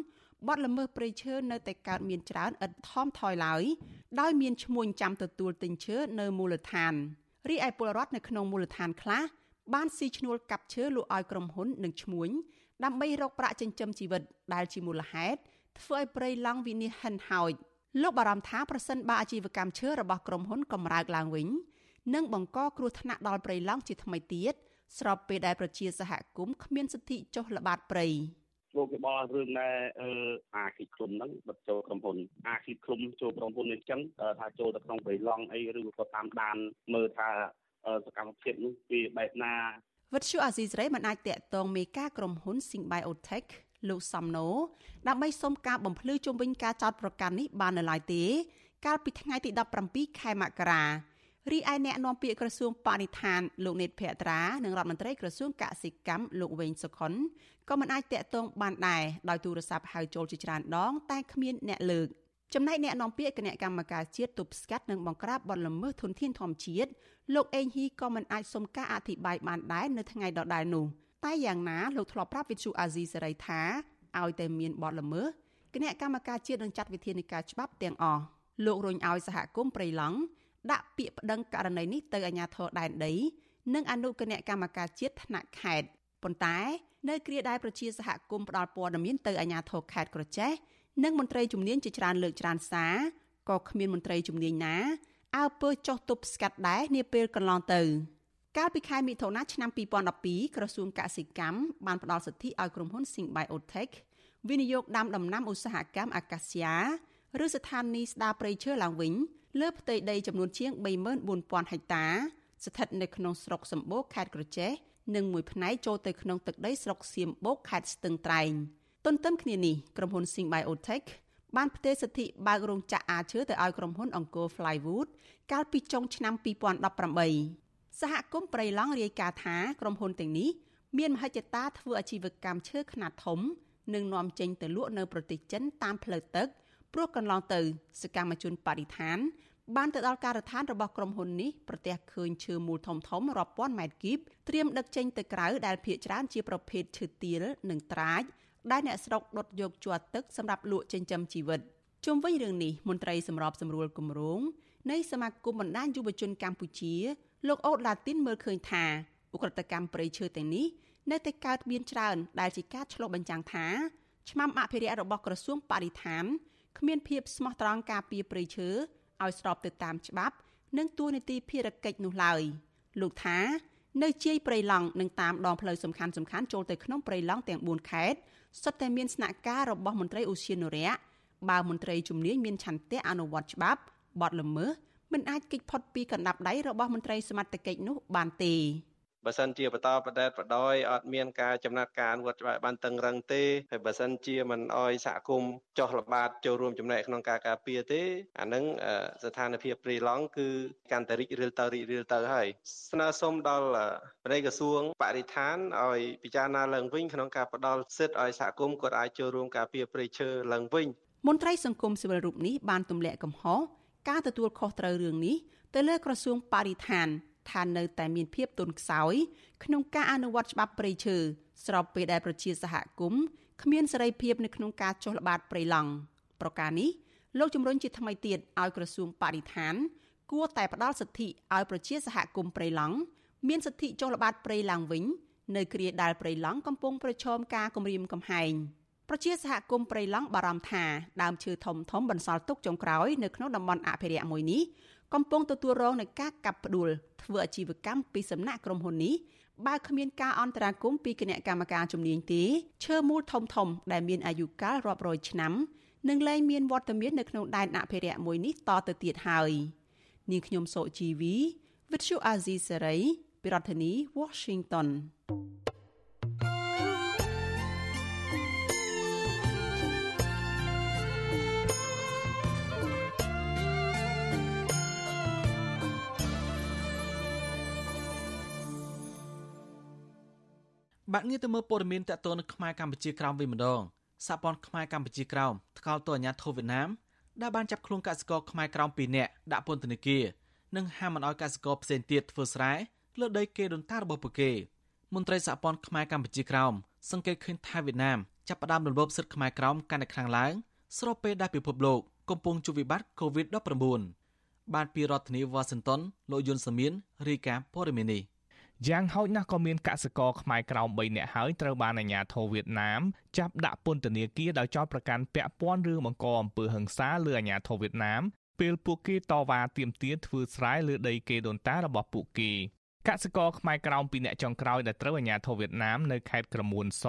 បទល្មើសព្រៃឈើនៅតែកើតមានច្រើនឥតថមថយឡើយដោយមានឈ្មួញចាំទទួលទិញឈើនៅមូលដ្ឋានរីឯពលរដ្ឋនៅក្នុងមូលដ្ឋានខ្លះ បានស៊ីឈ្នួលកាប់ឈើលក់ឲ្យក្រុមហ៊ុននិងឈ្មួញដើម្បីរកប្រាក់ចិញ្ចឹមជីវិតដែលជាមូលហេតុធ្វើឲ្យព្រៃឡង់វិនិច្ឆ័យហិនហោចលោកបារម្ភថាប្រសិនបើអាជីវកម្មឈើរបស់ក្រុមហ៊ុនកម្រើកឡើងវិញនឹងបង្កគ្រោះថ្នាក់ដល់ព្រៃឡង់ជាថ្មីទៀតស្របពេលដែលប្រជាសហគមន៍គ្មានសិទ្ធិចុះល្បាតព្រៃលោកគេបល់រឿងដែលអឺអាគីឃ្លុំហ្នឹងបិទចូលក្រុមហ៊ុនអាគីឃ្លុំចូលក្រុមហ៊ុននេះចឹងថាចូលទៅក្នុងព្រៃឡង់អីឬក៏តាមដានមើលថា សកម្មភាពនោះពីបែបណាវិទ្យុអាស៊ីសេរីមិនអាចតាក់ទងមេការក្រុមហ៊ុន Sing Biotech លោកសំណូដើម្បីសុំការបំភ្លឺជុំវិញការចោទប្រកាន់នេះបាននៅឡើយទេ កាលពីថ្ងៃទី17ខែមករារីឯអ្នកនាំពាក្យក្រសួងបរិស្ថានលោកនេតភក្ត្រានិងរដ្ឋមន្ត្រីក្រសួងកសិកម្មលោកវែងសុខុនក៏មិនអាចតាក់ទងបានដែរដោយទូរស័ព្ទហៅចូលជាច្រើនដង តែគ្មានអ្នកលើក ចំណែកអ្នកនាំពាក្យគណៈកម្មការជាតិទប់ស្កាត់និងបង្ក្រាបបទល្មើសធនធានធម្មជាតិលោកអេងហ៊ីក៏មិនអាចសុំការអធិប្បាយបានដែរនៅថ្ងៃដដែលនោះតែយ៉ាងណាលោកធ្លាប់ប្រាប់វិទ្យុអាស៊ីសេរីថាឲ្យតែមានបទល្មើសគណៈកម្មការជាតិនឹងចាត់វិធានការច្បាប់ទាំងអស់លោករុញឲ្យសហគមន៍ព្រៃឡង់ដាក់ពាក្យប្តឹងករណីនេះទៅអាជ្ញាធរដែនដីនិងអនុគណៈកម្មការជាតិថ្នាក់ខេត្តប៉ុន្តែនៅគ្រាដែលប្រជាសហគមន៍ផ្ដល់ព័ត៌មានទៅអាជ្ញាធរខេត្តក្រចេះ និងមន្ត្រីជំនាញជាច្រើនលើកច្រើនសារក៏គ្មានមន្ត្រីជំនាញណាអើពើចោះទប់ស្កាត់ដែរនាពេលកន្លងទៅកាលពីខែមិថុនាឆ្នាំ2012ក្រសួងកសិកម្មបានផ្ដល់សិទ្ធិឲ្យក្រុមហ៊ុន Sing Biotech វិនិយោគដាំដំណាំឧស្សាហកម្មអាកាសយ៉ាឬស្ថានីយ៍ស្ដារព្រៃឈើឡើងវិញលើផ្ទៃដីចំនួនជាង34000ហិកតា ស្ថិតនៅក្នុងស្រុកសម្បូរខេត្តក្រចេះនិងមួយផ្នែកចូលទៅក្នុងទឹកដីស្រុកសៀមបូកខេត្តស្ទឹងត្រែង ទន្ទឹមគ្នានេះក្រុមហ៊ុន Sing Biotech បានផ្ទេរសិទ្ធិបើករោងចក្រអាឈើទៅឲ្យក្រុមហ៊ុនអង្គរ Flywood កាលពីចុងឆ្នាំ2018សហគមន៍ព្រៃឡង់រាយការណ៍ថាក្រុមហ៊ុនទាំងនេះមានមហិច្ឆតាធ្វើអាជីវកម្មឈើខ្នាតធំនិងនាំចេញទៅលក់នៅប្រទេសចិនតាមផ្លូវទឹកព្រោះកន្លងទៅសកម្មជនបរិស្ថាន បានទៅដល់ការដ្ឋានរបស់ក្រុមហ៊ុននេះប្រទះឃើញឈើមូលធំធំរាប់ពាន់ម៉ែត្រគីបត្រៀមដឹកចេញទៅក្រៅដែលភ ieck ច្រើនជាប្រភេទឈើទាលនិងត្រាច ដែលអ្នកស្រុកដុតយកជាប់ទឹកសម្រាប់លក់ចិញ្ចឹមជីវិតជុំវិញរឿងនេះមន្ត្រីសម្របសម្រួលគម្រោងនៃសមាគមបណ្ដាញយុវជនកម្ពុជាលោកអូតឡាទីនមើលឃើញថាឧក្រិដ្ឋកម្មព្រៃឈើទាំងនេះនៅតែកើតមានច្រើនដែលជាការឆ្លុះបញ្ចាំងថាឆ្មាំអភិរក្សរបស់ក្រសួងបរិស្ថានគ្មានភាពស្មោះត្រង់ការពារព្រៃឈើឲ្យស្របទៅតាមច្បាប់ និងទួលនីតិភារកិច្ចនោះឡើយលោកថា នៅជាយព្រៃឡង់និងតាមដងផ្លូវសំខាន់សំខាន់ចូលទៅក្នុងព្រៃឡង់ទាំង4ខេត្តសុទ្ធតែមានស្នាក់ការរបស់មន្ត្រីឧស្សាហនុរៈបើមន្ត្រីជំនាញមានឆន្ទៈអនុវត្តច្បាប់បទល្មើសមិនអាចគេចផុតពីកណ្ដាប់ដៃរបស់មន្ត្រីសមត្ថកិច្ចនោះបានទេ បើសិនជាបន្តបដិបបដោយអត់មានការចំណាត់ការវត្តច្បាប់បានតឹងរឹងទេហើយបើសិនជាមិនអោយសហគមន៍ចុះល្បាតចូលរួមចំណែកក្នុងការការពារទេអានឹងស្ថានភាពព្រីឡង់គឺកាន់តែរីករាលទៅរីករាលទៅហើយស្នើសុំដល់ប្រតិក្រសួងបរិស្ថានឲ្យពិចារណាឡើងវិញក្នុងការផ្ដល់សិទ្ធិឲ្យសហគមន៍គាត់អាចចូលរួមការពារព្រៃឈើឡើងវិញមន្ត្រីសង្គមស៊ីវិលរូបនេះបានទម្លាក់កំហុសការទទួលខុសត្រូវរឿងនេះទៅលើក្រសួងបរិស្ថាន ថានៅតែមានភាពទន់ខ្សោយក្នុងការអនុវត្តច្បាប់ព្រៃឈើស្របពេលដែលប្រជាសហគមន៍គ្មានសេរីភាពនៅក្នុងការចុះល្បាតព្រៃឡង់ប្រការនេះលោកជំរុញជាថ្មីទៀតឲ្យក្រសួងបរិស្ថាន គួរតែផ្ដល់សិទ្ធិឲ្យប្រជាសហគមន៍ព្រៃឡង់មានសិទ្ធិចុះល្បាតព្រៃឡើងវិញនៅគ្រាដែលព្រៃឡង់កំពុងប្រឈមការគំរាមកំហែងប្រជាសហគមន៍ព្រៃឡង់បារម្ភថាដើមឈើធំធំបន្សល់ទុកចុងក្រោយនៅក្នុងតំបន់អភិរក្សមួយនេះ កំពុងទទួលរងនឹងការកាប់ផ្ដួលធ្វើអាជីវកម្មពីសំណាក់ក្រុមហ៊ុននេះបើគ្មានការអន្តរាគមពីគណៈកម្មការជំនាញទេឈើមូលធំធំដែលមានអាយុកាលរាប់រយឆ្នាំនឹងលែងមានវត្តមាននៅក្នុងដែនអភិរក្សមួយនេះតទៅទៀតហើយនាងខ្ញុំសូជីវី Vithu Azizi Serai ពីរដ្ឋធានី Washington បាទងារទៅមើលព័ត៌មានតកតនៅខ្មែរកម្ពុជាក្រោមវិញម្ដងសហព័ន្ធខ្មែរកម្ពុជាក្រោមថ្កោលទោសអាញាធិបតេយ្យវៀតណាមដែលបានចាប់ខ្លួនកសិករខ្មែរក្រោម2នាក់ដាក់ពន្ធនាគារនិងហាមមិនឲ្យកសិករផ្សេងទៀតធ្វើស្រែលើដីគេដូនតារបស់ពួកគេមន្ត្រីសហព័ន្ធខ្មែរកម្ពុជាក្រោមសង្កេតឃើញថាវៀតណាមចាប់ផ្ដើមរំលោភសិទ្ធិខ្មែរក្រោមកាន់តែខ្លាំងឡើងស្របពេលដែលពិភពលោកកំពុងជួបវិបត្តិ COVID-19 បានពីរដ្ឋធានីវ៉ាស៊ីនតោនលោកយុនសាមៀនរាយការណ៍ព័ត៌មាននេះ យ៉ាងហោចណាស់ក៏មានកសិករខ្មែរក្រោម3នាក់ហើយត្រូវបានអាជ្ញាធរវៀតណាមចាប់ដាក់ពន្ធនាគារដោយចោទប្រកាន់ពាក់ព័ន្ធរឿងបង្កអំពើហិង្សាលើអាជ្ញាធរវៀតណាមពេលពួកគេតវ៉ាទាមទារធ្វើស្រែលើដីគេដូនតារបស់ពួកគេកសិករខ្មែរក្រោម2នាក់ចុងក្រោយដែលត្រូវអាជ្ញាធរវៀតណាមនៅខេត្តក្រមួនស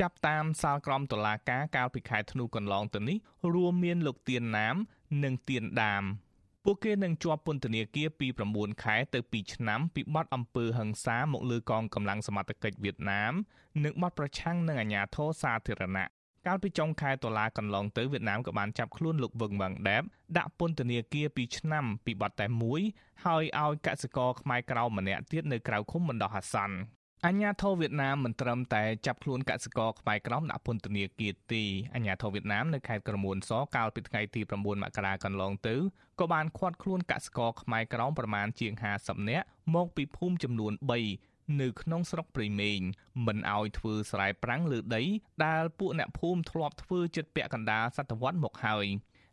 ចាប់តាមសាលក្រមតុលាការកាលពីខែធ្នូកន្លងទៅនេះរួមមានលោកទៀនណាម និងទៀនដាម ពួកគេនឹងជាប់ពន្ធនាគារពី9ខែទៅ2ឆ្នាំពីបទអំពើហិង្សាមកលើកងកម្លាំងសមត្ថកិច្ចវៀតណាម និងបទប្រឆាំងនឹងអាជ្ញាធរសាធារណៈកាលពីចុងខែតុលាកន្លងទៅវៀតណាមក៏បានចាប់ខ្លួនលោកវឹងវ៉ាងដែបដាក់ពន្ធនាគារ2ឆ្នាំពីបទតែមួយ ហើយឲ្យកសិករខ្មែរក្រៅម្នាក់ទៀតនៅក្រៅឃុំបណ្ដោះអាសន្ន អញ្ញាធរវៀតណាមមិនត្រឹមតែចាប់ខ្លួនកសិករខ្មែរក្រមដាក់ពន្ធនាគារទេអញ្ញាធរវៀតណាមនៅខេត្តក្រមួនសកាលពីថ្ងៃទី9មករាកន្លងទៅក៏បានឃាត់ខ្លួនកសិករខ្មែរក្រមប្រមាណជាង50នាក់មកពីភូមិចំនួន3នៅក្នុងស្រុកព្រៃមេងមិនអោយធ្វើស្រែប្រាំងលើដីដែលពួកអ្នកភូមិធ្លាប់ធ្វើចិត្តពាក់កណ្ដាលសតវត្សមកហើយ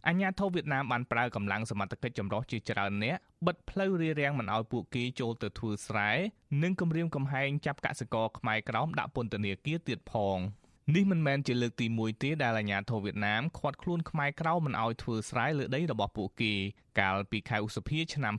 អាញាធរវៀតណាមបានប្រើកម្លាំងសមត្ថកិច្ចចម្រុះជាច្រើនអ្នកបិទផ្លូវរារាំងមិនឲ្យពួកគេចូលទៅធ្វើស្រែនិងគម្រាមកំហែងចាប់កសិករខ្មែរក្រោមដាក់ពន្ធនាគារទៀតផងនេះមិនមែនជាលើកទី1ទេដែលអាញាធរវៀតណាមឃាត់ខ្លួនខ្មែរក្រៅមិនឲ្យធ្វើស្រែលើដីរបស់ពួកគេកាលពីខែឧសភាឆ្នាំ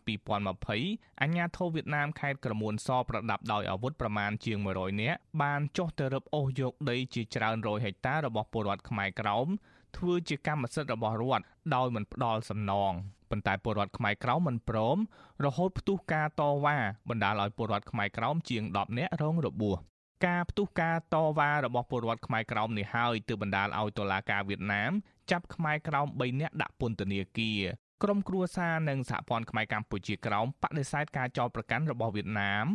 2020អាញាធរវៀតណាមខេត្តក្រមួនសប្រដាប់ដោយអាវុធប្រមាណជាង100នាក់បានចុះទៅរឹបអូសយកដីជាច្រើនរយហិកតារបស់ពលរដ្ឋខ្មែរក្រោម ធ្វើជាកម្មសិទ្ធិរបស់រដ្ឋដោយមិនផ្ដល់សំណងប៉ុន្តែពលរដ្ឋខ្មែរក្រោមមិនព្រមរហូតផ្ទុះការតវ៉ាបណ្ដាលឲ្យពលរដ្ឋខ្មែរក្រោមជាង10នាក់រងរបួសការផ្ទុះការតវ៉ារបស់ពលរដ្ឋខ្មែរក្រោមនេះហើយទើបបណ្ដាលឲ្យតុលាការវៀតណាមចាប់ខ្មែរក្រោម3នាក់ដាក់ពន្ធនាគារ ក្រមគ្រួសារនិងសហព័ន្ធខ្មែរកម្ពុជាក្រោមបដិសេធការចោទប្រកាន់របស់វៀតណាម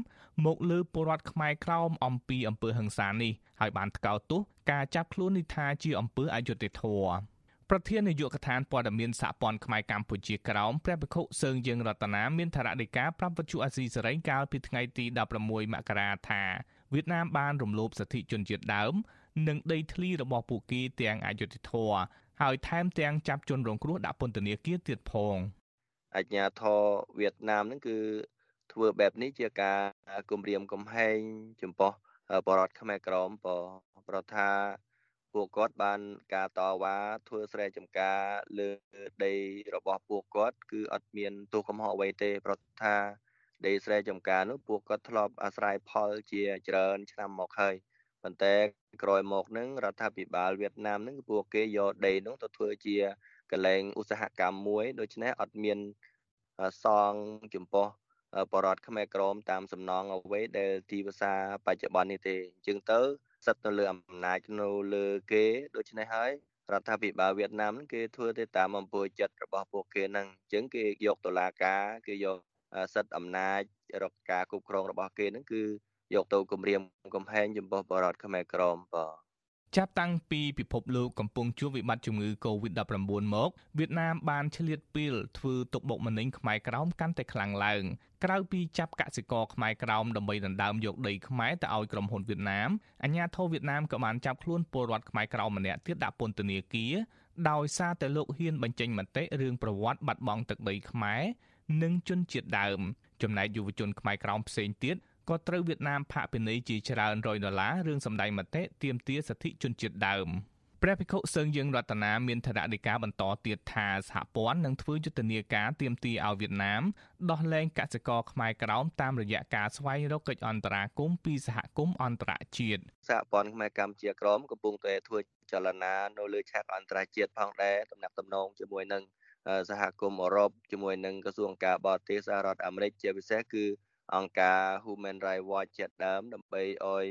មកលើពលរដ្ឋខ្មែរក្រោមអំពីអំពើហិង្សានេះហើយបានថ្កោលទោសការចាប់ខ្លួននេះថាជាអំពើអយុត្តិធម៌ប្រធាននាយកដ្ឋានព័ត៌មានសហព័ន្ធខ្មែរកម្ពុជាក្រោមព្រះភិក្ខុសើងយើងរតនាមានថារដីកាប្រាប់វិទ្យុអាស៊ីសេរីកាលពីថ្ងៃទី16មករាថាវៀតណាមបានរំលោភសិទ្ធិជនជាតិដើម និងដីធ្លីរបស់ពួកគេទាំងអយុត្តិធម៌ ហើយថែមទាំងចាប់ជនរងគ្រោះដាក់ពន្ធនាគារទៀតផងអញ្ញាធរវៀតណាមហ្នឹងគឺធ្វើបែបនេះជាការគំរាមកំហែងចំពោះបរតខ្មែរក្រមប្រថាពួកគាត់បានការតវ៉ាធ្វើស្រែចម្ការលើដីរបស់ពួកគាត់គឺអត់មានទោសកំហុសអ្វីទេ ប្រថាដីស្រែចម្ការនោះពួកគាត់ធ្លាប់អាស្រ័យផលជាច្រើនឆ្នាំមកហើយ ប៉ុន្តែក្រោយមកនឹងរដ្ឋាភិបាលវៀតណាមនឹងពួកគេយកដីនោះទៅធ្វើជាកលែងឧស្សាហកម្មមួយដូច្នេះអត់មានសងចំពោះបរដ្ឋខ្មែរក្រមតាមសំណងអ្វីដែលទីភាសាបច្ចុប្បន្ននេះទេអញ្ចឹងទៅសិទ្ធនៅលើអំណាចនៅលើគេដូច្នេះហើយរដ្ឋាភិបាលវៀតណាមគេធ្វើទៅតាមអំពើចិត្តរបស់ពួកគេហ្នឹងអញ្ចឹងគេយកតុលាការគេយកសិទ្ធិអំណាចរកការគ្រប់គ្រងរបស់គេហ្នឹងគឺ យកទៅគម្រាមកំហែងចំពោះបរដ្ឋខ្មែរក្រមបាទចាប់តាំងពីពិភពលោកកំពុងជួបវិបត្តិជំងឺ Covid-19 មកវៀតណាមបានឆ្លៀតពេលធ្វើទុកបុកម្នេញខ្មែរក្រោមកាន់តែខ្លាំងឡើងក្រៅពីចាប់កសិករខ្មែរក្រោមដើម្បីដណ្ដើមយកដីខ្មែរទៅឲ្យក្រុមហ៊ុនវៀតណាមអាជ្ញាធរវៀតណាមក៏បានចាប់ខ្លួនពលរដ្ឋខ្មែរក្រោមម្នាក់ទៀតដាក់ពន្ធនាគារដោយសារតែលោកហ៊ានបញ្ចេញមតិរឿងប្រវត្តិបាត់បង់ទឹកដីខ្មែរនិងជនជាតិដើមចំណែកយុវជនខ្មែរក្រោមផ្សេងទៀត ក៏ត្រូវវៀតណាមផាកពិន័យជាច្រើនរយដុល្លាររឿងសម្ដែងមតិទាមទារសិទ្ធិជនជាតិដើមព្រះភិក្ខុសឹងយើងរតនាមានថនដីកាបន្តទៀតថាសហព័ន្ធនឹងធ្វើយុទ្ធនាការទាមទារឲ្យវៀតណាមដោះលែងកសិករខ្មែរក្រោមតាមរយៈការស្វែងរកកិច្ចអន្តរាគមន៍ពីសហគមន៍អន្តរជាតិសហព័ន្ធខ្មែរកម្ពុជាក្រមកំពុងតែធ្វើចលនានៅលើឆាកអន្តរជាតិផងដែរតំណាក់តំណងជាមួយនឹងសហគមន៍អឺរ៉ុបជាមួយនឹងក្រសួងការបរទេសសហរដ្ឋអាមេរិកជាពិសេសគឺ អង្គការ Human Rights Watch ជាដើមដើម្បីឲ្យ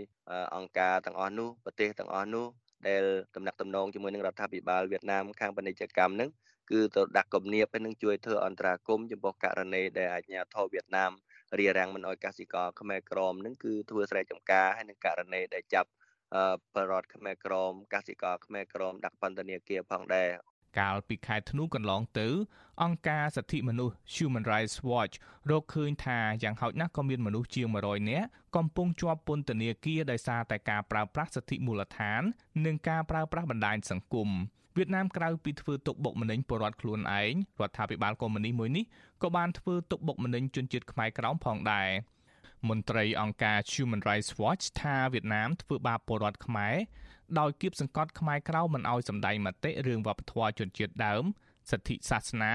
អង្គការទាំងអស់នោះប្រទេសទាំងអស់នោះដែលតំណាក់តំណងជាមួយនឹងរដ្ឋាភិបាលវៀតណាមខាងពាណិជ្ជកម្មនឹងគឺទៅដាក់គំនាបហើយនឹងជួយធ្វើអន្តរាគមន៍ចំពោះករណីដែលអាជ្ញាធរវៀតណាមរារាំងមិនឲ្យកសិករខ្មែរក្រមនឹងគឺធ្វើស្រែចម្ការហើយនឹងករណីដែលចាប់បរដ្ឋខ្មែរក្រមកសិករខ្មែរក្រមដាក់ពន្ធនាគារផងដែរ កាលពីខែធ្នូកន្លងទៅ អង្គការសិទ្ធិមនុស្ស Human Rights Watch រកឃើញថាយ៉ាងហោចណាស់ក៏មានមនុស្សជាង100នាក់កំពុងជាប់ពន្ធនាគារដោយសារតែការប្រើប្រាស់សិទ្ធិមូលដ្ឋាន និងការប្រើប្រាស់បណ្ដាញសង្គមវៀតណាមក្រៅពីធ្វើទុកបុកម្នេញពលរដ្ឋខ្លួនឯងរដ្ឋាភិបាលកុម្មុយនីសមួយនេះក៏បានធ្វើទុកបុកម្នេញជនជាតិខ្មែរក្រោមផងដែរមន្ត្រីអង្គការ Human Rights Watch ថាវៀតណាមធ្វើបាបពលរដ្ឋខ្មែរដោយគៀបសង្កត់ខ្មែរក្រៅមិនអោយសម្ដែងមតិរឿងវប្បធម៌ជនជាតិដើមសិទ្ធិសាសនា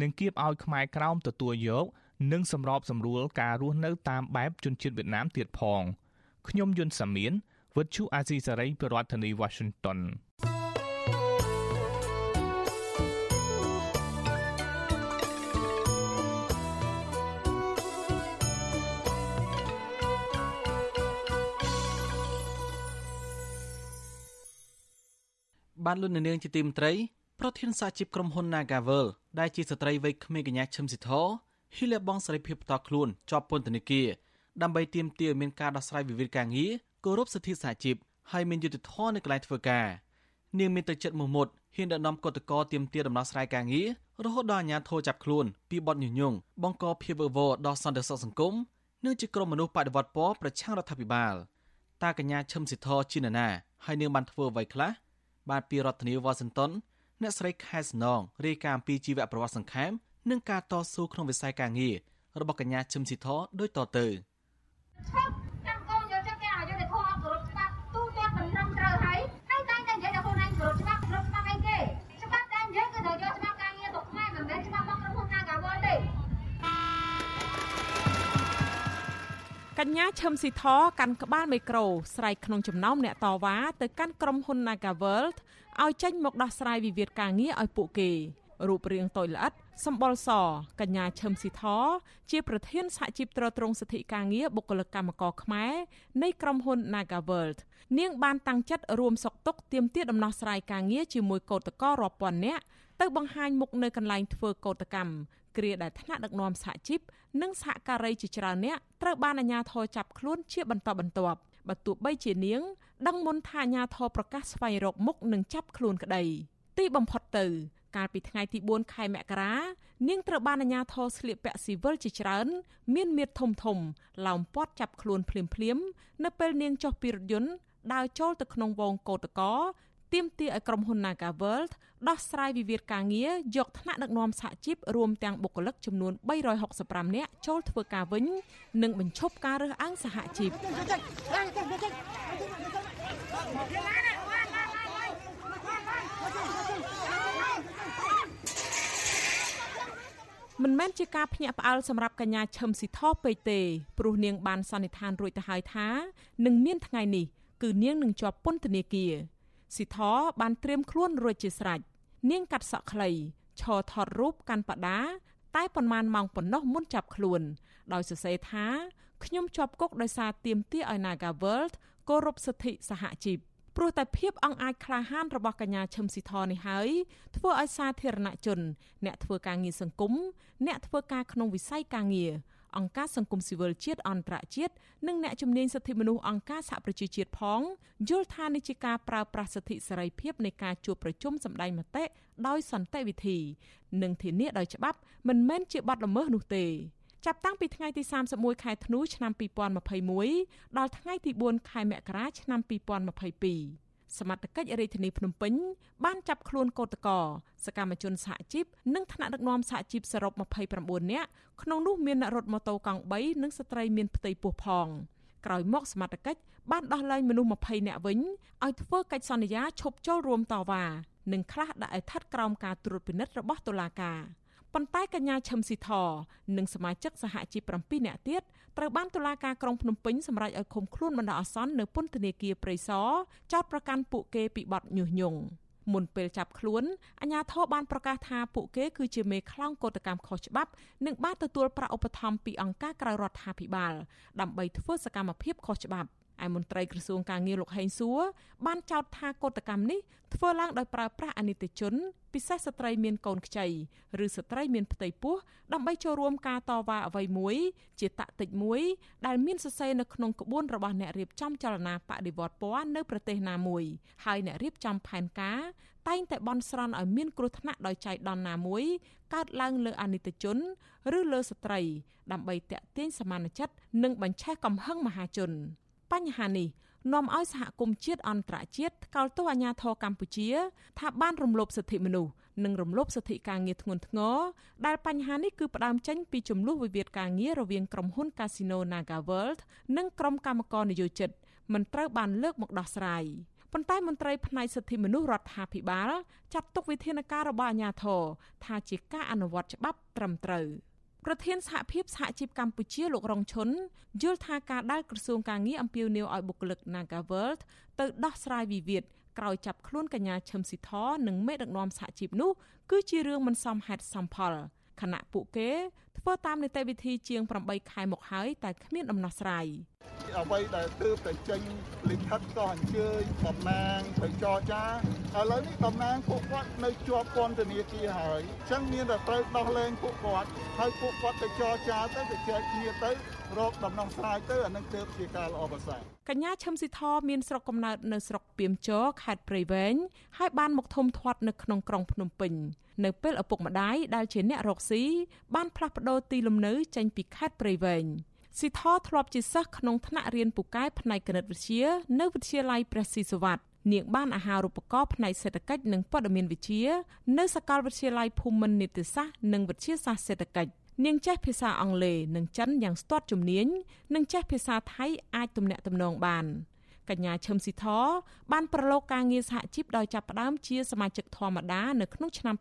និងគៀបឲ្យខ្មែរក្រោមទទួលយកនិងសម្របសម្រួលការរស់នៅតាមបែបជនជាតិវៀតណាមទៀតផងខ្ញុំយុនសាមៀនវិទ្យុអាស៊ីសេរីប្រធានាធិបតី Washington បានលុននាងជាទីមត្រីប្រធានសហជីពក្រុមហ៊ុន Nagavel ដែលជាស្ត្រីវ័យក្មេងកញ្ញាឈឹមស៊ីធហ៊ីលាបងសេរីភាពបន្តខ្លួនជាប់ពន្ធនាគារដើម្បីទាមទារមានការដោះស្រាយវិវាទការងារគោរពសិទ្ធិសហជីពហើយមានយុត្តិធម៌នៅកន្លែងធ្វើការនាងមានទឹកចិត្តមមុតហ៊ានដឹកនាំកតកតទាមទារដំណោះស្រាយការងាររហូតដល់អាជ្ញាធរចាប់ខ្លួនពីបទញុះញង់បង្កភាពវឹកវរដល់សន្តិសុខសង្គមនិងជាក្រុមមនុស្សបដិវត្តពណ៌ប្រឆាំងរដ្ឋាភិបាលតាកញ្ញាឈឹមស៊ីធជាណានាហើយនាងបានធ្វើអ្វីខ្លះ បាទពីរដ្ឋធានីវ៉ាស៊ីនតោនអ្នកស្រីខែសំណងរាយការណ៍អំពីជីវប្រវត្តិសង្ខេបនិងការតស៊ូក្នុងវិស័យការងាររបស់កញ្ញាឈឹមស៊ីធដូចតទៅចាំ កញ្ញាឈឹមស៊ីធកាន់ក្បាលមីក្រូស្រែកក្នុងចំណោមអ្នកតវ៉ាទៅកាន់ក្រុមហ៊ុន Nagaworld ឲ្យចេញមកដោះស្រាយវិវាទការងារឲ្យពួកគេរូបរាងតូចល្អិតសម្បុរសកញ្ញាឈឹមស៊ីធជាប្រធានសហជីពត្រួតត្រងសិទ្ធិការងារបុគ្គលិកកម្មករខ្មែរនៃក្រុមហ៊ុន Nagaworld នាងបានតាំងចិត្តរួមសុកទុកទាមទារដំណោះស្រាយការងារជាមួយកោតក្ររាប់ពាន់នាក់ទៅបង្ហាញមុខនៅកន្លែងធ្វើកោតកម្ម គ្រាដែលថ្នាក់ដឹកនាំសហជីពនិងសហការីជាច្រើនអ្នកត្រូវបានអាជ្ញាធរចាប់ខ្លួនជាបន្តបន្ទាប់បើទោះបីជានាងដឹងមុនថាអាជ្ញាធរប្រកាសស្វែងរកមុខនិងចាប់ខ្លួនក្តីទីបំផុតទៅ កាលពីថ្ងៃទី4ខែមករានាងត្រូវបានអាជ្ញាធរស្លៀកពាក់ស៊ីវិលជាច្រើន មានមៀតធំធំឡោមព័ទ្ធចាប់ខ្លួនភ្លាមភ្លាមនៅពេលនាងចុះពីរថយន្តដើរចូលទៅក្នុងវងកោតកោ ទាមទារឲ្យក្រុមហ៊ុន Naga World ដោះស្រាយវិវាទការងារយកថ្នាក់ដឹកនាំសហជីពរួមទាំងបុគ្គលិកចំនួន365នាក់ចូលធ្វើការវិញ និងបញ្ឈប់ការរើសអើងសហជីពមិនមែនជាការភ្ញាក់ផ្អើលសម្រាប់កញ្ញាឈឹមស៊ីថពេកទេព្រោះនាងបានសន្និដ្ឋានរួចទៅហើយថានឹងមានថ្ងៃនេះគឺនាងនឹងជាប់ពន្ធនាគារ ស៊ីធបានត្រៀមខ្លួនរួចជាស្រេចនាងកាត់សក់ខ្លីឈរថតរូបកាន់បដាតែប៉ុន្មានម៉ោងប៉ុណ្ណោះមុនចាប់ខ្លួន ដោយសរសេរថាខ្ញុំជាប់គុកដោយសារទាមទារឲ្យ Nagaworld គោរពសិទ្ធិសហជីពព្រោះតែភាពអង្អាចក្លាហានរបស់កញ្ញាឈឹមស៊ីធនេះហើយធ្វើឲ្យសាធារណជន អ្នកធ្វើការងារសង្គមអ្នកធ្វើការក្នុងវិស័យការងារ អង្គការសង្គមស៊ីវិលជាតិអន្តរជាតិនិងអ្នកជំនាញសិទ្ធិមនុស្សអង្គការសហប្រជាជាតិផងយល់ថានេះជាការប្រើប្រាស់សិទ្ធិសេរីភាពនៃការជួបប្រជុំសម្ដែងមតិដោយសន្តិវិធី និងធានាដោយច្បាប់មិនមែនជាបទល្មើសនោះទេចាប់តាំងពីថ្ងៃទី31ខែធ្នូឆ្នាំ2021ដល់ថ្ងៃទី4ខែមករាឆ្នាំ2022 សមត្ថកិច្ចរាជធានីភ្នំពេញបានចាប់ខ្លួនកោតក្រសកម្មជនសហជីពនិងថ្នាក់ដឹកនាំសហជីពសរុប29នាក់ក្នុងនោះមានអ្នករត់ម៉ូតូកង់3និងស្ត្រីមានផ្ទៃពោះផងក្រោយមកសមត្ថកិច្ចបានដោះលែងមនុស្ស20នាក់វិញឲ្យធ្វើកិច្ចសន្យាឈប់ចូលរួមតវ៉ានិងខ្លះដាក់ឲ្យស្ថិតក្រោមការត្រួតពិនិត្យរបស់តុលាការ។ ប៉ុន្តែកញ្ញាឈឹមស៊ីធនិងសមាជិកសហជីព7នាក់ទៀតត្រូវបានតុលាការក្រុងភ្នំពេញសម្រេចឲ្យឃុំខ្លួនបណ្ដោះអាសន្ននៅពន្ធនាគារព្រៃសរចោតប្រកាន់ពួកគេពីបទញុះញង់មុនពេលចាប់ខ្លួនអាជ្ញាធរបានប្រកាសថាពួកគេគឺជាមេខ្លោងកោតកម្មខុសច្បាប់និងបានទទួលប្រាក់ឧបត្ថម្ភពីអង្គការក្រៅរដ្ឋាភិបាលដើម្បីធ្វើសកម្មភាពខុសច្បាប់ ឯមន្ត្រីក្រសួងការងារលោកហេងសួរបានចោទថាកតកម្មនេះធ្វើឡើងដោយប្រើប្រាស់អនិច្ចជន ពិសេសស្ត្រីមានកូនខ្ចីឬស្ត្រីមានផ្ទៃពោះដើម្បីចូលរួមការតវ៉ាអ្វីមួយ ជាតាក់ទិចមួយ ដែលមានសរសេរនៅក្នុងក្បួនរបស់អ្នករៀបចំចលនាបដិវត្តពណ៌នៅប្រទេសណាមួយហើយអ្នករៀបចំផែនការតែងតែបន់ស្រន់ឲ្យមានគ្រោះថ្នាក់ដោយចៃដន្យណាមួយកើតឡើងលើអនិច្ចជន ឬលើស្ត្រី ដើម្បីតាក់ទាញសមានចិត្តនិងបញ្ឆេះកំហឹងមហាជន បញ្ហានេះនាំឲ្យសហគមន៍ជាតិអន្តរជាតិថ្កោលទោសអាញាធរកម្ពុជា ថាបានរំលោភសិទ្ធិមនុស្សនិងរំលោភសិទ្ធិការងារធ្ងន់ធ្ងរដែលបញ្ហានេះគឺផ្ដើមចេញពីចំនួនវិវាទការងាររវាងក្រុមហ៊ុន Casino Naga World និងក្រុមកម្មករនយោជិតមិនត្រូវបានលើកមកដោះស្រាយប៉ុន្តែមន្ត្រីផ្នែកសិទ្ធិមនុស្សរដ្ឋាភិបាលចាត់ទុកវិធានការរបស់អាជ្ញាធរថាជាការអនុវត្តច្បាប់ត្រឹមត្រូវ។ ប្រធានសហភាពសហជីពកម្ពុជាលោករងឈុនយល់ថាការដែលក្រសួងការងារអំពាវនាវឲ្យបុគ្គលិក Nagaworld ទៅដោះស្រាយវិវាទក្រោយចាប់ខ្លួនកញ្ញាឈឹមស៊ីធនិងមេដឹកនាំសហជីពនោះគឺជារឿងមិនសមហេតុសមផល ខណៈពួកគេធ្វើតាមនីតិវិធីជាង8ខែមកហើយតែគ្មានដំណោះស្រាយអ្វីដែលទើបតែចេញលិខិតក៏អញ្ជើញតំណាងទៅចរចាឥឡូវនេះតំណាងពួកគាត់នៅជាប់ពន្ធនាគារហើយអញ្ចឹងមានតែត្រូវដោះលែងពួកគាត់ហើយពួកគាត់ទៅចរចាទៅទៅចែកគ្នាទៅរកដំណោះស្រាយទៅអានឹងទើបជាការល្អប្រសើរ កញ្ញាឈឹមស៊ីធមានស្រុកកំណើតនៅស្រុកពីមចរខេត្តព្រៃវែងហើយបានមកធំធាត់នៅក្នុងក្រុងភ្នំពេញនៅពេលឪពុកម្ដាយដែលជាអ្នករកស៊ីបានផ្លាស់ប្ដូរទីលំនៅចេញពីខេត្តព្រៃវែងស៊ីថធ្លាប់ជាសិស្សក្នុងថ្នាក់រៀនពូកែផ្នែកគណិតវិទ្យានៅវិទ្យាល័យព្រះស៊ីសុវត្ថិនាងបានអាហារូបករណ៍ផ្នែកសេដ្ឋកិច្ចនិងព័ត៌មានវិទ្យានៅសាកលវិទ្យាល័យភូមិន្ទនីតិសាស្ត្រនិងវិទ្យាសាស្ត្រសេដ្ឋកិច្ច នាងចេះភាសាអង់គ្លេសនិងចិនយ៉ាងស្ទាត់ជំនាញនិងចេះភាសាថៃអាចទំនាក់ទំនងបានកញ្ញាឈឹមស៊ីធបានប្រឡូកការងារសហជីពដោយចាប់ផ្ដើមជាសមាជិកធម្មតានៅក្នុងឆ្នាំ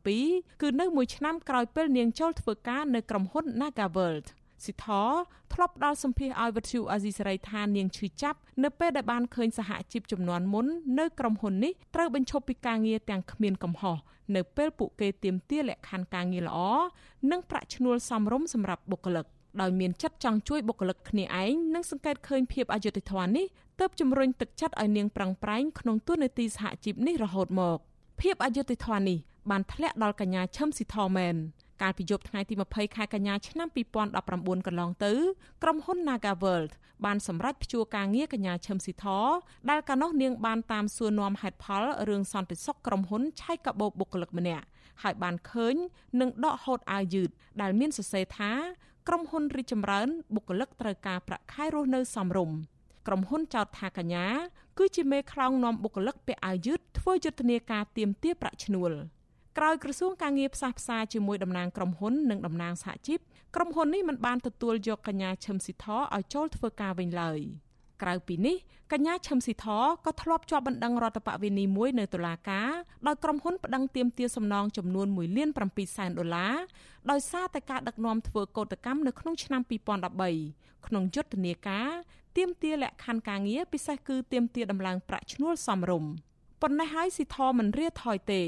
2007គឺនៅមួយឆ្នាំក្រោយពេលនាងចូលធ្វើការនៅក្រុមហ៊ុន Nagaworld ស៊ីធធ្លាប់ដល់សម្ភារឲ្យវិទ្យុអាស៊ីសេរីថានាងឈឺចាប់នៅពេលដែលបានឃើញសហជីពចំនួនមុននៅក្រុមហ៊ុននេះត្រូវបញ្ឈប់ពីការងារទាំងគ្មានកំហុស នៅពេលពួកគេទាមទារលក្ខខណ្ឌការងារល្អនិងប្រាក់ឈ្នួលសមរម្យសម្រាប់បុគ្គលិកដោយមានចិត្តចង់ជួយបុគ្គលិកគ្នាឯងនិងសង្កេតឃើញភាពអយុត្តិធម៌នេះទើបជំរុញទឹកចិត្តឲ្យនាងប្រឹងប្រែងក្នុងទួនាទីសហជីពនេះរហូតមកភាពអយុត្តិធម៌នេះបានធ្លាក់ដល់កញ្ញាឈឹមស៊ីធមែន កាលពីយប់ថ្ងៃទី20ខែកញ្ញាឆ្នាំ2019កន្លងទៅក្រុមហ៊ុន Naga World បានសម្រេចព្យួរការងារកញ្ញាឈឹមស៊ីធដែលកាលនោះនាងបានតាមសួរនាំហេតុផលរឿងសន្តិសុខក្រុមហ៊ុនឆៃកាបូបបុគ្គលិកម្នាក់ហើយបានឃើញនឹងដកហូតអាវយឺតដែលមានសរសេរថាក្រុមហ៊ុនរីកចម្រើនបុគ្គលិកត្រូវការប្រាក់ខែរស់នៅសមរម្យក្រុមហ៊ុនចោទថាកញ្ញាគឺជាមេខ្លោងនាំបុគ្គលិកពាក់អាវយឺតធ្វើយុទ្ធនាការទាមទារប្រាក់ឈ្នួល។ ក្រោយក្រសួងការងារផ្សះផ្សាជាមួយតំណាងក្រុមហ៊ុននិងតំណាងសហជីពក្រុមហ៊ុននេះមិនបានទទួលយកកញ្ញាឈឹមស៊ីធឲ្យចូលធ្វើការវិញឡើយក្រៅពីនេះកញ្ញាឈឹមស៊ីធក៏ធ្លាប់ជាប់បណ្ដឹងរដ្ឋបវេនីមួយនៅតុលាការដោយក្រុមហ៊ុនប្តឹងទាមទារសំណងចំនួន1លាន7សែនដុល្លារដោយសារតែការដឹកនាំធ្វើកោតកម្មនៅក្នុងឆ្នាំ2013ក្នុងយុទ្ធនាការទាមទារលក្ខខណ្ឌការងារពិសេសគឺទាមទារដំឡើងប្រាក់ឈ្នួលសមរម្យប៉ុន្តែហើយស៊ីធមិនរៀថយទេ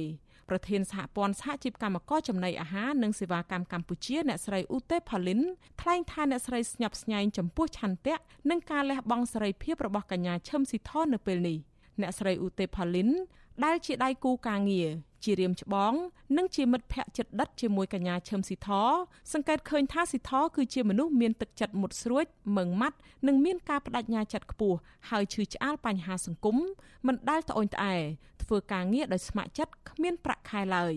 ប្រធានសហព័ន្ធសហជីពកម្មករចំណីអាហារនិងសេវាកម្មកម្ពុជាអ្នកស្រីឧទេផូលីនថ្លែងថាអ្នកស្រីស្ញប់ស្ញែងចំពោះឆន្ទៈនិងការលះបង់សេរីភាពរបស់កញ្ញាឈឹមស៊ីធននៅពេលនេះអ្នកស្រីឧទេផូលីន ដែលជាដៃគូការងារជារៀមច្បង និងជាមិត្តភក្តិជិតដិតជាមួយកញ្ញាឈឹមស៊ីធសង្កេតឃើញថាស៊ីធគឺជាមនុស្សមានទឹកចិត្តមុតស្រួចម៉ឺងម៉ាត់និងមានការបដិញ្ញាចិត្តខ្ពស់ហើយឈឺឆ្អាលបញ្ហាសង្គមមិនដែលត្អូញត្អែធ្វើការងារដោយស្ម័គ្រចិត្តគ្មានប្រាក់ខែឡើយ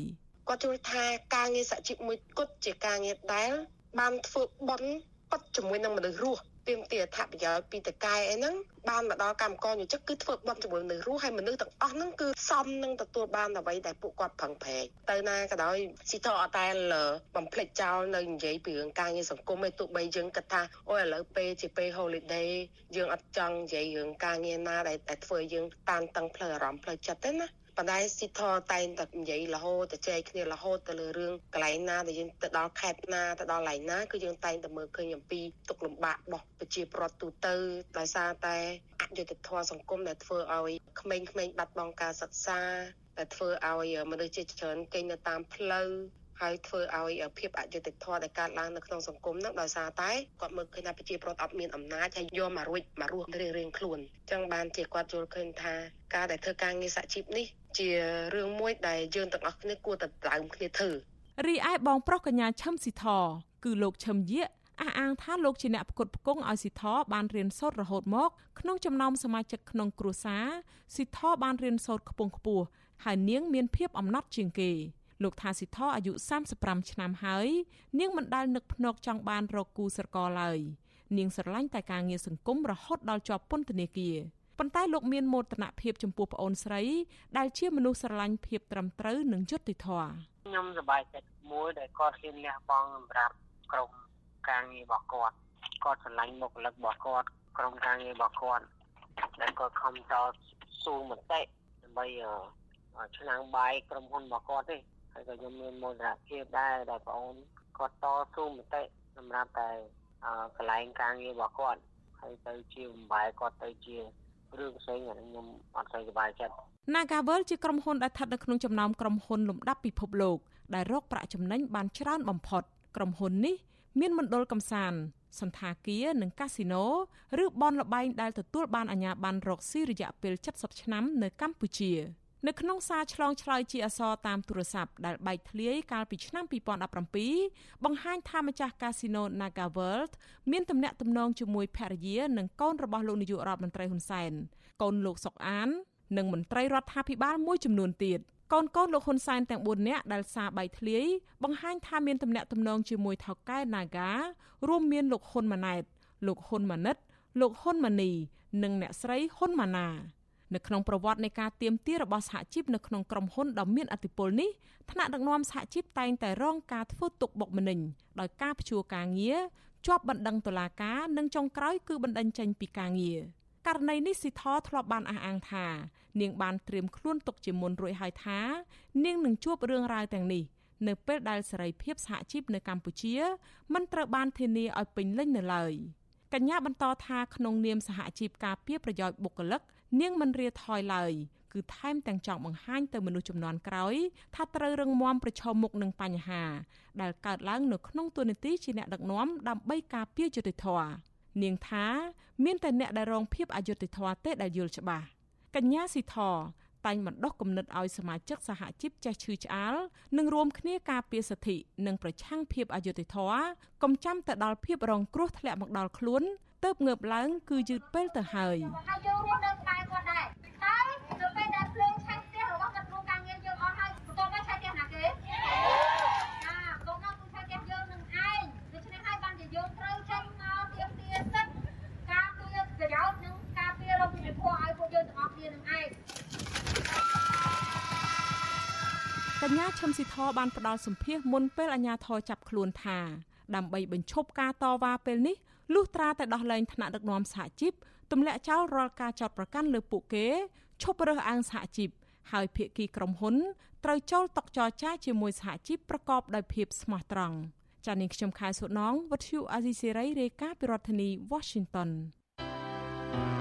គាត់ជួយថាការងារសហជីពមួយគត់ជាការងារដែលបានធ្វើបន់ប៉ັດជាមួយនឹងមនុស្សរស់ ទាមទារអត្ថប្រយោជន៍ពីតកែអីហ្នឹងបានមកដល់កម្មករយុជិកគឺធ្វើបន់ជាមួយមនុស្សរស់ហើយមនុស្សទាំងអស់ហ្នឹងគឺសមនឹងទទួលបានអ្វីដែលពួកគាត់ប្រឹងប្រែងទៅណាក៏ដោយស៊ីតអត់តែបំភ្លេចចោលនៅនិយាយពីរឿងការងារសង្គមឯទោះបីយើងគិតថាអូឥឡូវពេលជាពេល holiday យើងអត់ចង់និយាយរឿងការងារណាដែលតែធ្វើយើងតានតឹងផ្លូវអារម្មណ៍ផ្លូវចិត្តទេណា ប៉ុន្តែស៊ីធតែងតែនិយាយរហូតទៅចែកគ្នារហូតទៅលើរឿងកន្លែងណាដែលយើងទៅដល់ខេត្តណាទៅដល់កន្លែងណាគឺយើងតែងតែមើលឃើញអំពីទុកលំបាករបស់ប្រជាពលរដ្ឋទូទៅដោយសារតែអយុត្តិធម៌សង្គមដែលធ្វើឲ្យក្មេងៗបាត់បង់ការសិក្សាដែលធ្វើឲ្យមនុស្សជាច្រើនគេងនៅតាមផ្លូវហើយធ្វើឲ្យភាពអយុត្តិធម៌ដែលកើតឡើងនៅក្នុងសង្គមនោះដោយសារតែគាត់មើលឃើញថាប្រជាពលរដ្ឋអត់មានអំណាចហើយយកមករួចមករស់រៀងៗខ្លួនអញ្ចឹងបានជាគាត់យល់ឃើញថាការដែលធ្វើការងារសហជីពនេះ ជារឿងមួយដែលយើងទាំងអស់គ្នាគួរតែដើមគ្នាធ្វើរីឯបងប្រុសកញ្ញាឈឹមស៊ីធគឺលោកឈឹមយាកអះអាងថាលោកជាអ្នកផ្គត់ផ្គង់ឲ្យស៊ីធបានរៀនសូត្ររហូតមក ក្នុងចំណោមសមាជិកក្នុងគ្រួសារស៊ីធបានរៀនសូត្រខ្ពង់ខ្ពស់ហើយនាងមានភាពអំណត់ជាងគេលោកថាស៊ីធអាយុ35ឆ្នាំហើយនាងមិនដែលនឹកភ្នែកចង់បានរកគូស្រករឡើយនាងស្រឡាញ់តែការងារសង្គមរហូតដល់ជាប់ពន្ធនាគារ ប៉ុន្តែលោកមានមោទនភាពចំពោះប្អូនស្រី ដែលជាមនុស្សស្រឡាញ់ភាពត្រឹមត្រូវនិងយុត្តិធម៌ខ្ញុំសប្បាយចិត្តមួយដែលគាត់ហ៊ានលះបង់សម្រាប់ក្រុមការងាររបស់គាត់គាត់ស្រឡាញ់មុខលឹករបស់គាត់ក្រុមការងាររបស់គាត់ដែលគាត់ខំតស៊ូមតិដើម្បីឆ្នាំងបាយក្រុមហ៊ុនរបស់គាត់ទេហើយក៏ខ្ញុំមានមោទនភាពដែរដែលបងអូនគាត់តស៊ូមតិសម្រាប់តែកន្លែងការងាររបស់គាត់ហើយទៅជាបំបែគាត់ទៅជា រឿងផ្សេងខ្ញុំអត់សូវសប្បាយចិត្ត Nagavel ជាក្រុមហ៊ុនដែលស្ថិតនៅក្នុងចំណោមក្រុមហ៊ុនលំដាប់ពិភពលោកដែលរកប្រាក់ចំណេញបានច្រើនបំផុតក្រុមហ៊ុននេះមានមណ្ឌលកំសាន្តសន្តាគារនិងកាស៊ីណូឬបនលបែងដែលទទួលបានអាជ្ញាប័ណ្ណរកស៊ីរយៈពេល70ឆ្នាំនៅកម្ពុជា។ នៅក្នុងសារឆ្លងឆ្លើយជាអសរតាមទូរស័ព្ទដែលបែកធ្លាយកាលពីឆ្នាំ2017បង្ហាញថាម្ចាស់កាស៊ីណូ Naga World មានទំនាក់ទំនងជាមួយភរិយានិងកូនរបស់លោកនាយករដ្ឋមន្ត្រីហ៊ុនសែនកូនលោកសុកអាន និងមន្ត្រីរដ្ឋាភិបាលមួយចំនួនទៀតកូនកូនលោកហ៊ុនសែនទាំង4នាក់ដែលសារបែកធ្លាយបង្ហាញថាមានទំនាក់ទំនងជាមួយថៅកែ Naga រួមមានលោកហ៊ុនម៉ាណែតលោកហ៊ុនម៉ាណិតលោកហ៊ុនម៉ានី និងអ្នកស្រីហ៊ុនម៉ាណា នៅក្នុងប្រវត្តិនៃការទៀមទារបស់សហជីពនៅក្នុងក្រុមហ៊ុនដ៏មានអធិបុលនេះថ្នាក់ដឹកនាំសហជីពតែងតែរងការធ្វើទុកបុកម្នេញដោយការព្យួរការងារជាប់បណ្ដឹងតុលាការនិងចុងក្រោយគឺបណ្ដឹងចេញពីការងារករណីនេះស៊ីថធ្លាប់បានអះអាងថា នាងបានត្រៀមខ្លួនទុកជាមុនរួចហើយថា នាងនឹងជួបរឿងរ៉ាវទាំងនេះនៅពេលដែលសេរីភាពសហជីពនៅកម្ពុជាមិនត្រូវបានធានាឲ្យពេញលេញនៅឡើយកញ្ញាបន្តថាក្នុងនាមសហជីពការពារប្រយោជន៍បុគ្គលិក នាងមិនរាថយឡើយគឺថែមទាំងចង់បង្ហាញទៅមនុស្សចំនួនក្រោយថាត្រូវរឹងមាំប្រឈមមុខនឹងបញ្ហា ដែលកើតឡើងនៅក្នុងទូនីតិជាអ្នកដឹកនាំដើម្បីការពារយុត្តិធម៌នាងថាមានតែអ្នកដែលរងភាពអយុត្តិធម៌ទេដែលយល់ច្បាស់កញ្ញាស៊ីធតែងបណ្ដុះគំនិតឲ្យសមាជិកសហជីពចេះឈឺឆ្អាលនិងរួមគ្នាការពារសិទ្ធិនិងប្រឆាំងភាពអយុត្តិធម៌កុំចាំទៅដល់ភាពរងគ្រោះធ្លាក់មកដល់ខ្លួនទើបងើបឡើង គឺយឺតពេលទៅហើយហើយយើងរស់នៅក្បែរគាត់ដែរហើយនៅពេលដែលភ្លើងឆេះផ្ទះរបស់គាត់ក្នុងការងារយើងអស់ហើយបន្តមកឆេះផ្ទះណាគេចាបន្តមកគឺឆេះផ្ទះយើងនឹងឯងដូច្នេះហើយបានជាយើងត្រូវចេញមកទៀមទាសិទ្ធការពារប្រយោជន៍និងការពាររកវិភ័យឲ្យពួកយើងទាំងអស់គ្នានឹងឯងកញ្ញា ឈឹមស៊ីធបានផ្ដល់សម្ភារមុនពេលអាញាធរចាប់ខ្លួនថាដើម្បីបញ្ឈប់ការតវ៉ាពេលនេះលុះត្រាតែដោះលែងថ្នាក់ដឹកនាំសហជីពទម្លាក់ចោលរាល់ការចោទប្រកាន់លើពួកគេឈប់រើសអើងសហជីពហើយភាគីក្រុមហ៊ុនត្រូវចូលតុចរចាជាមួយសហជីពប្រកបដោយភាពស្មោះត្រង់ចា៎នាងខ្ញុំខែសុណងវັດឈូអាស៊ីសេរីរាយការណ៍ពីរដ្ឋធានី Washington ច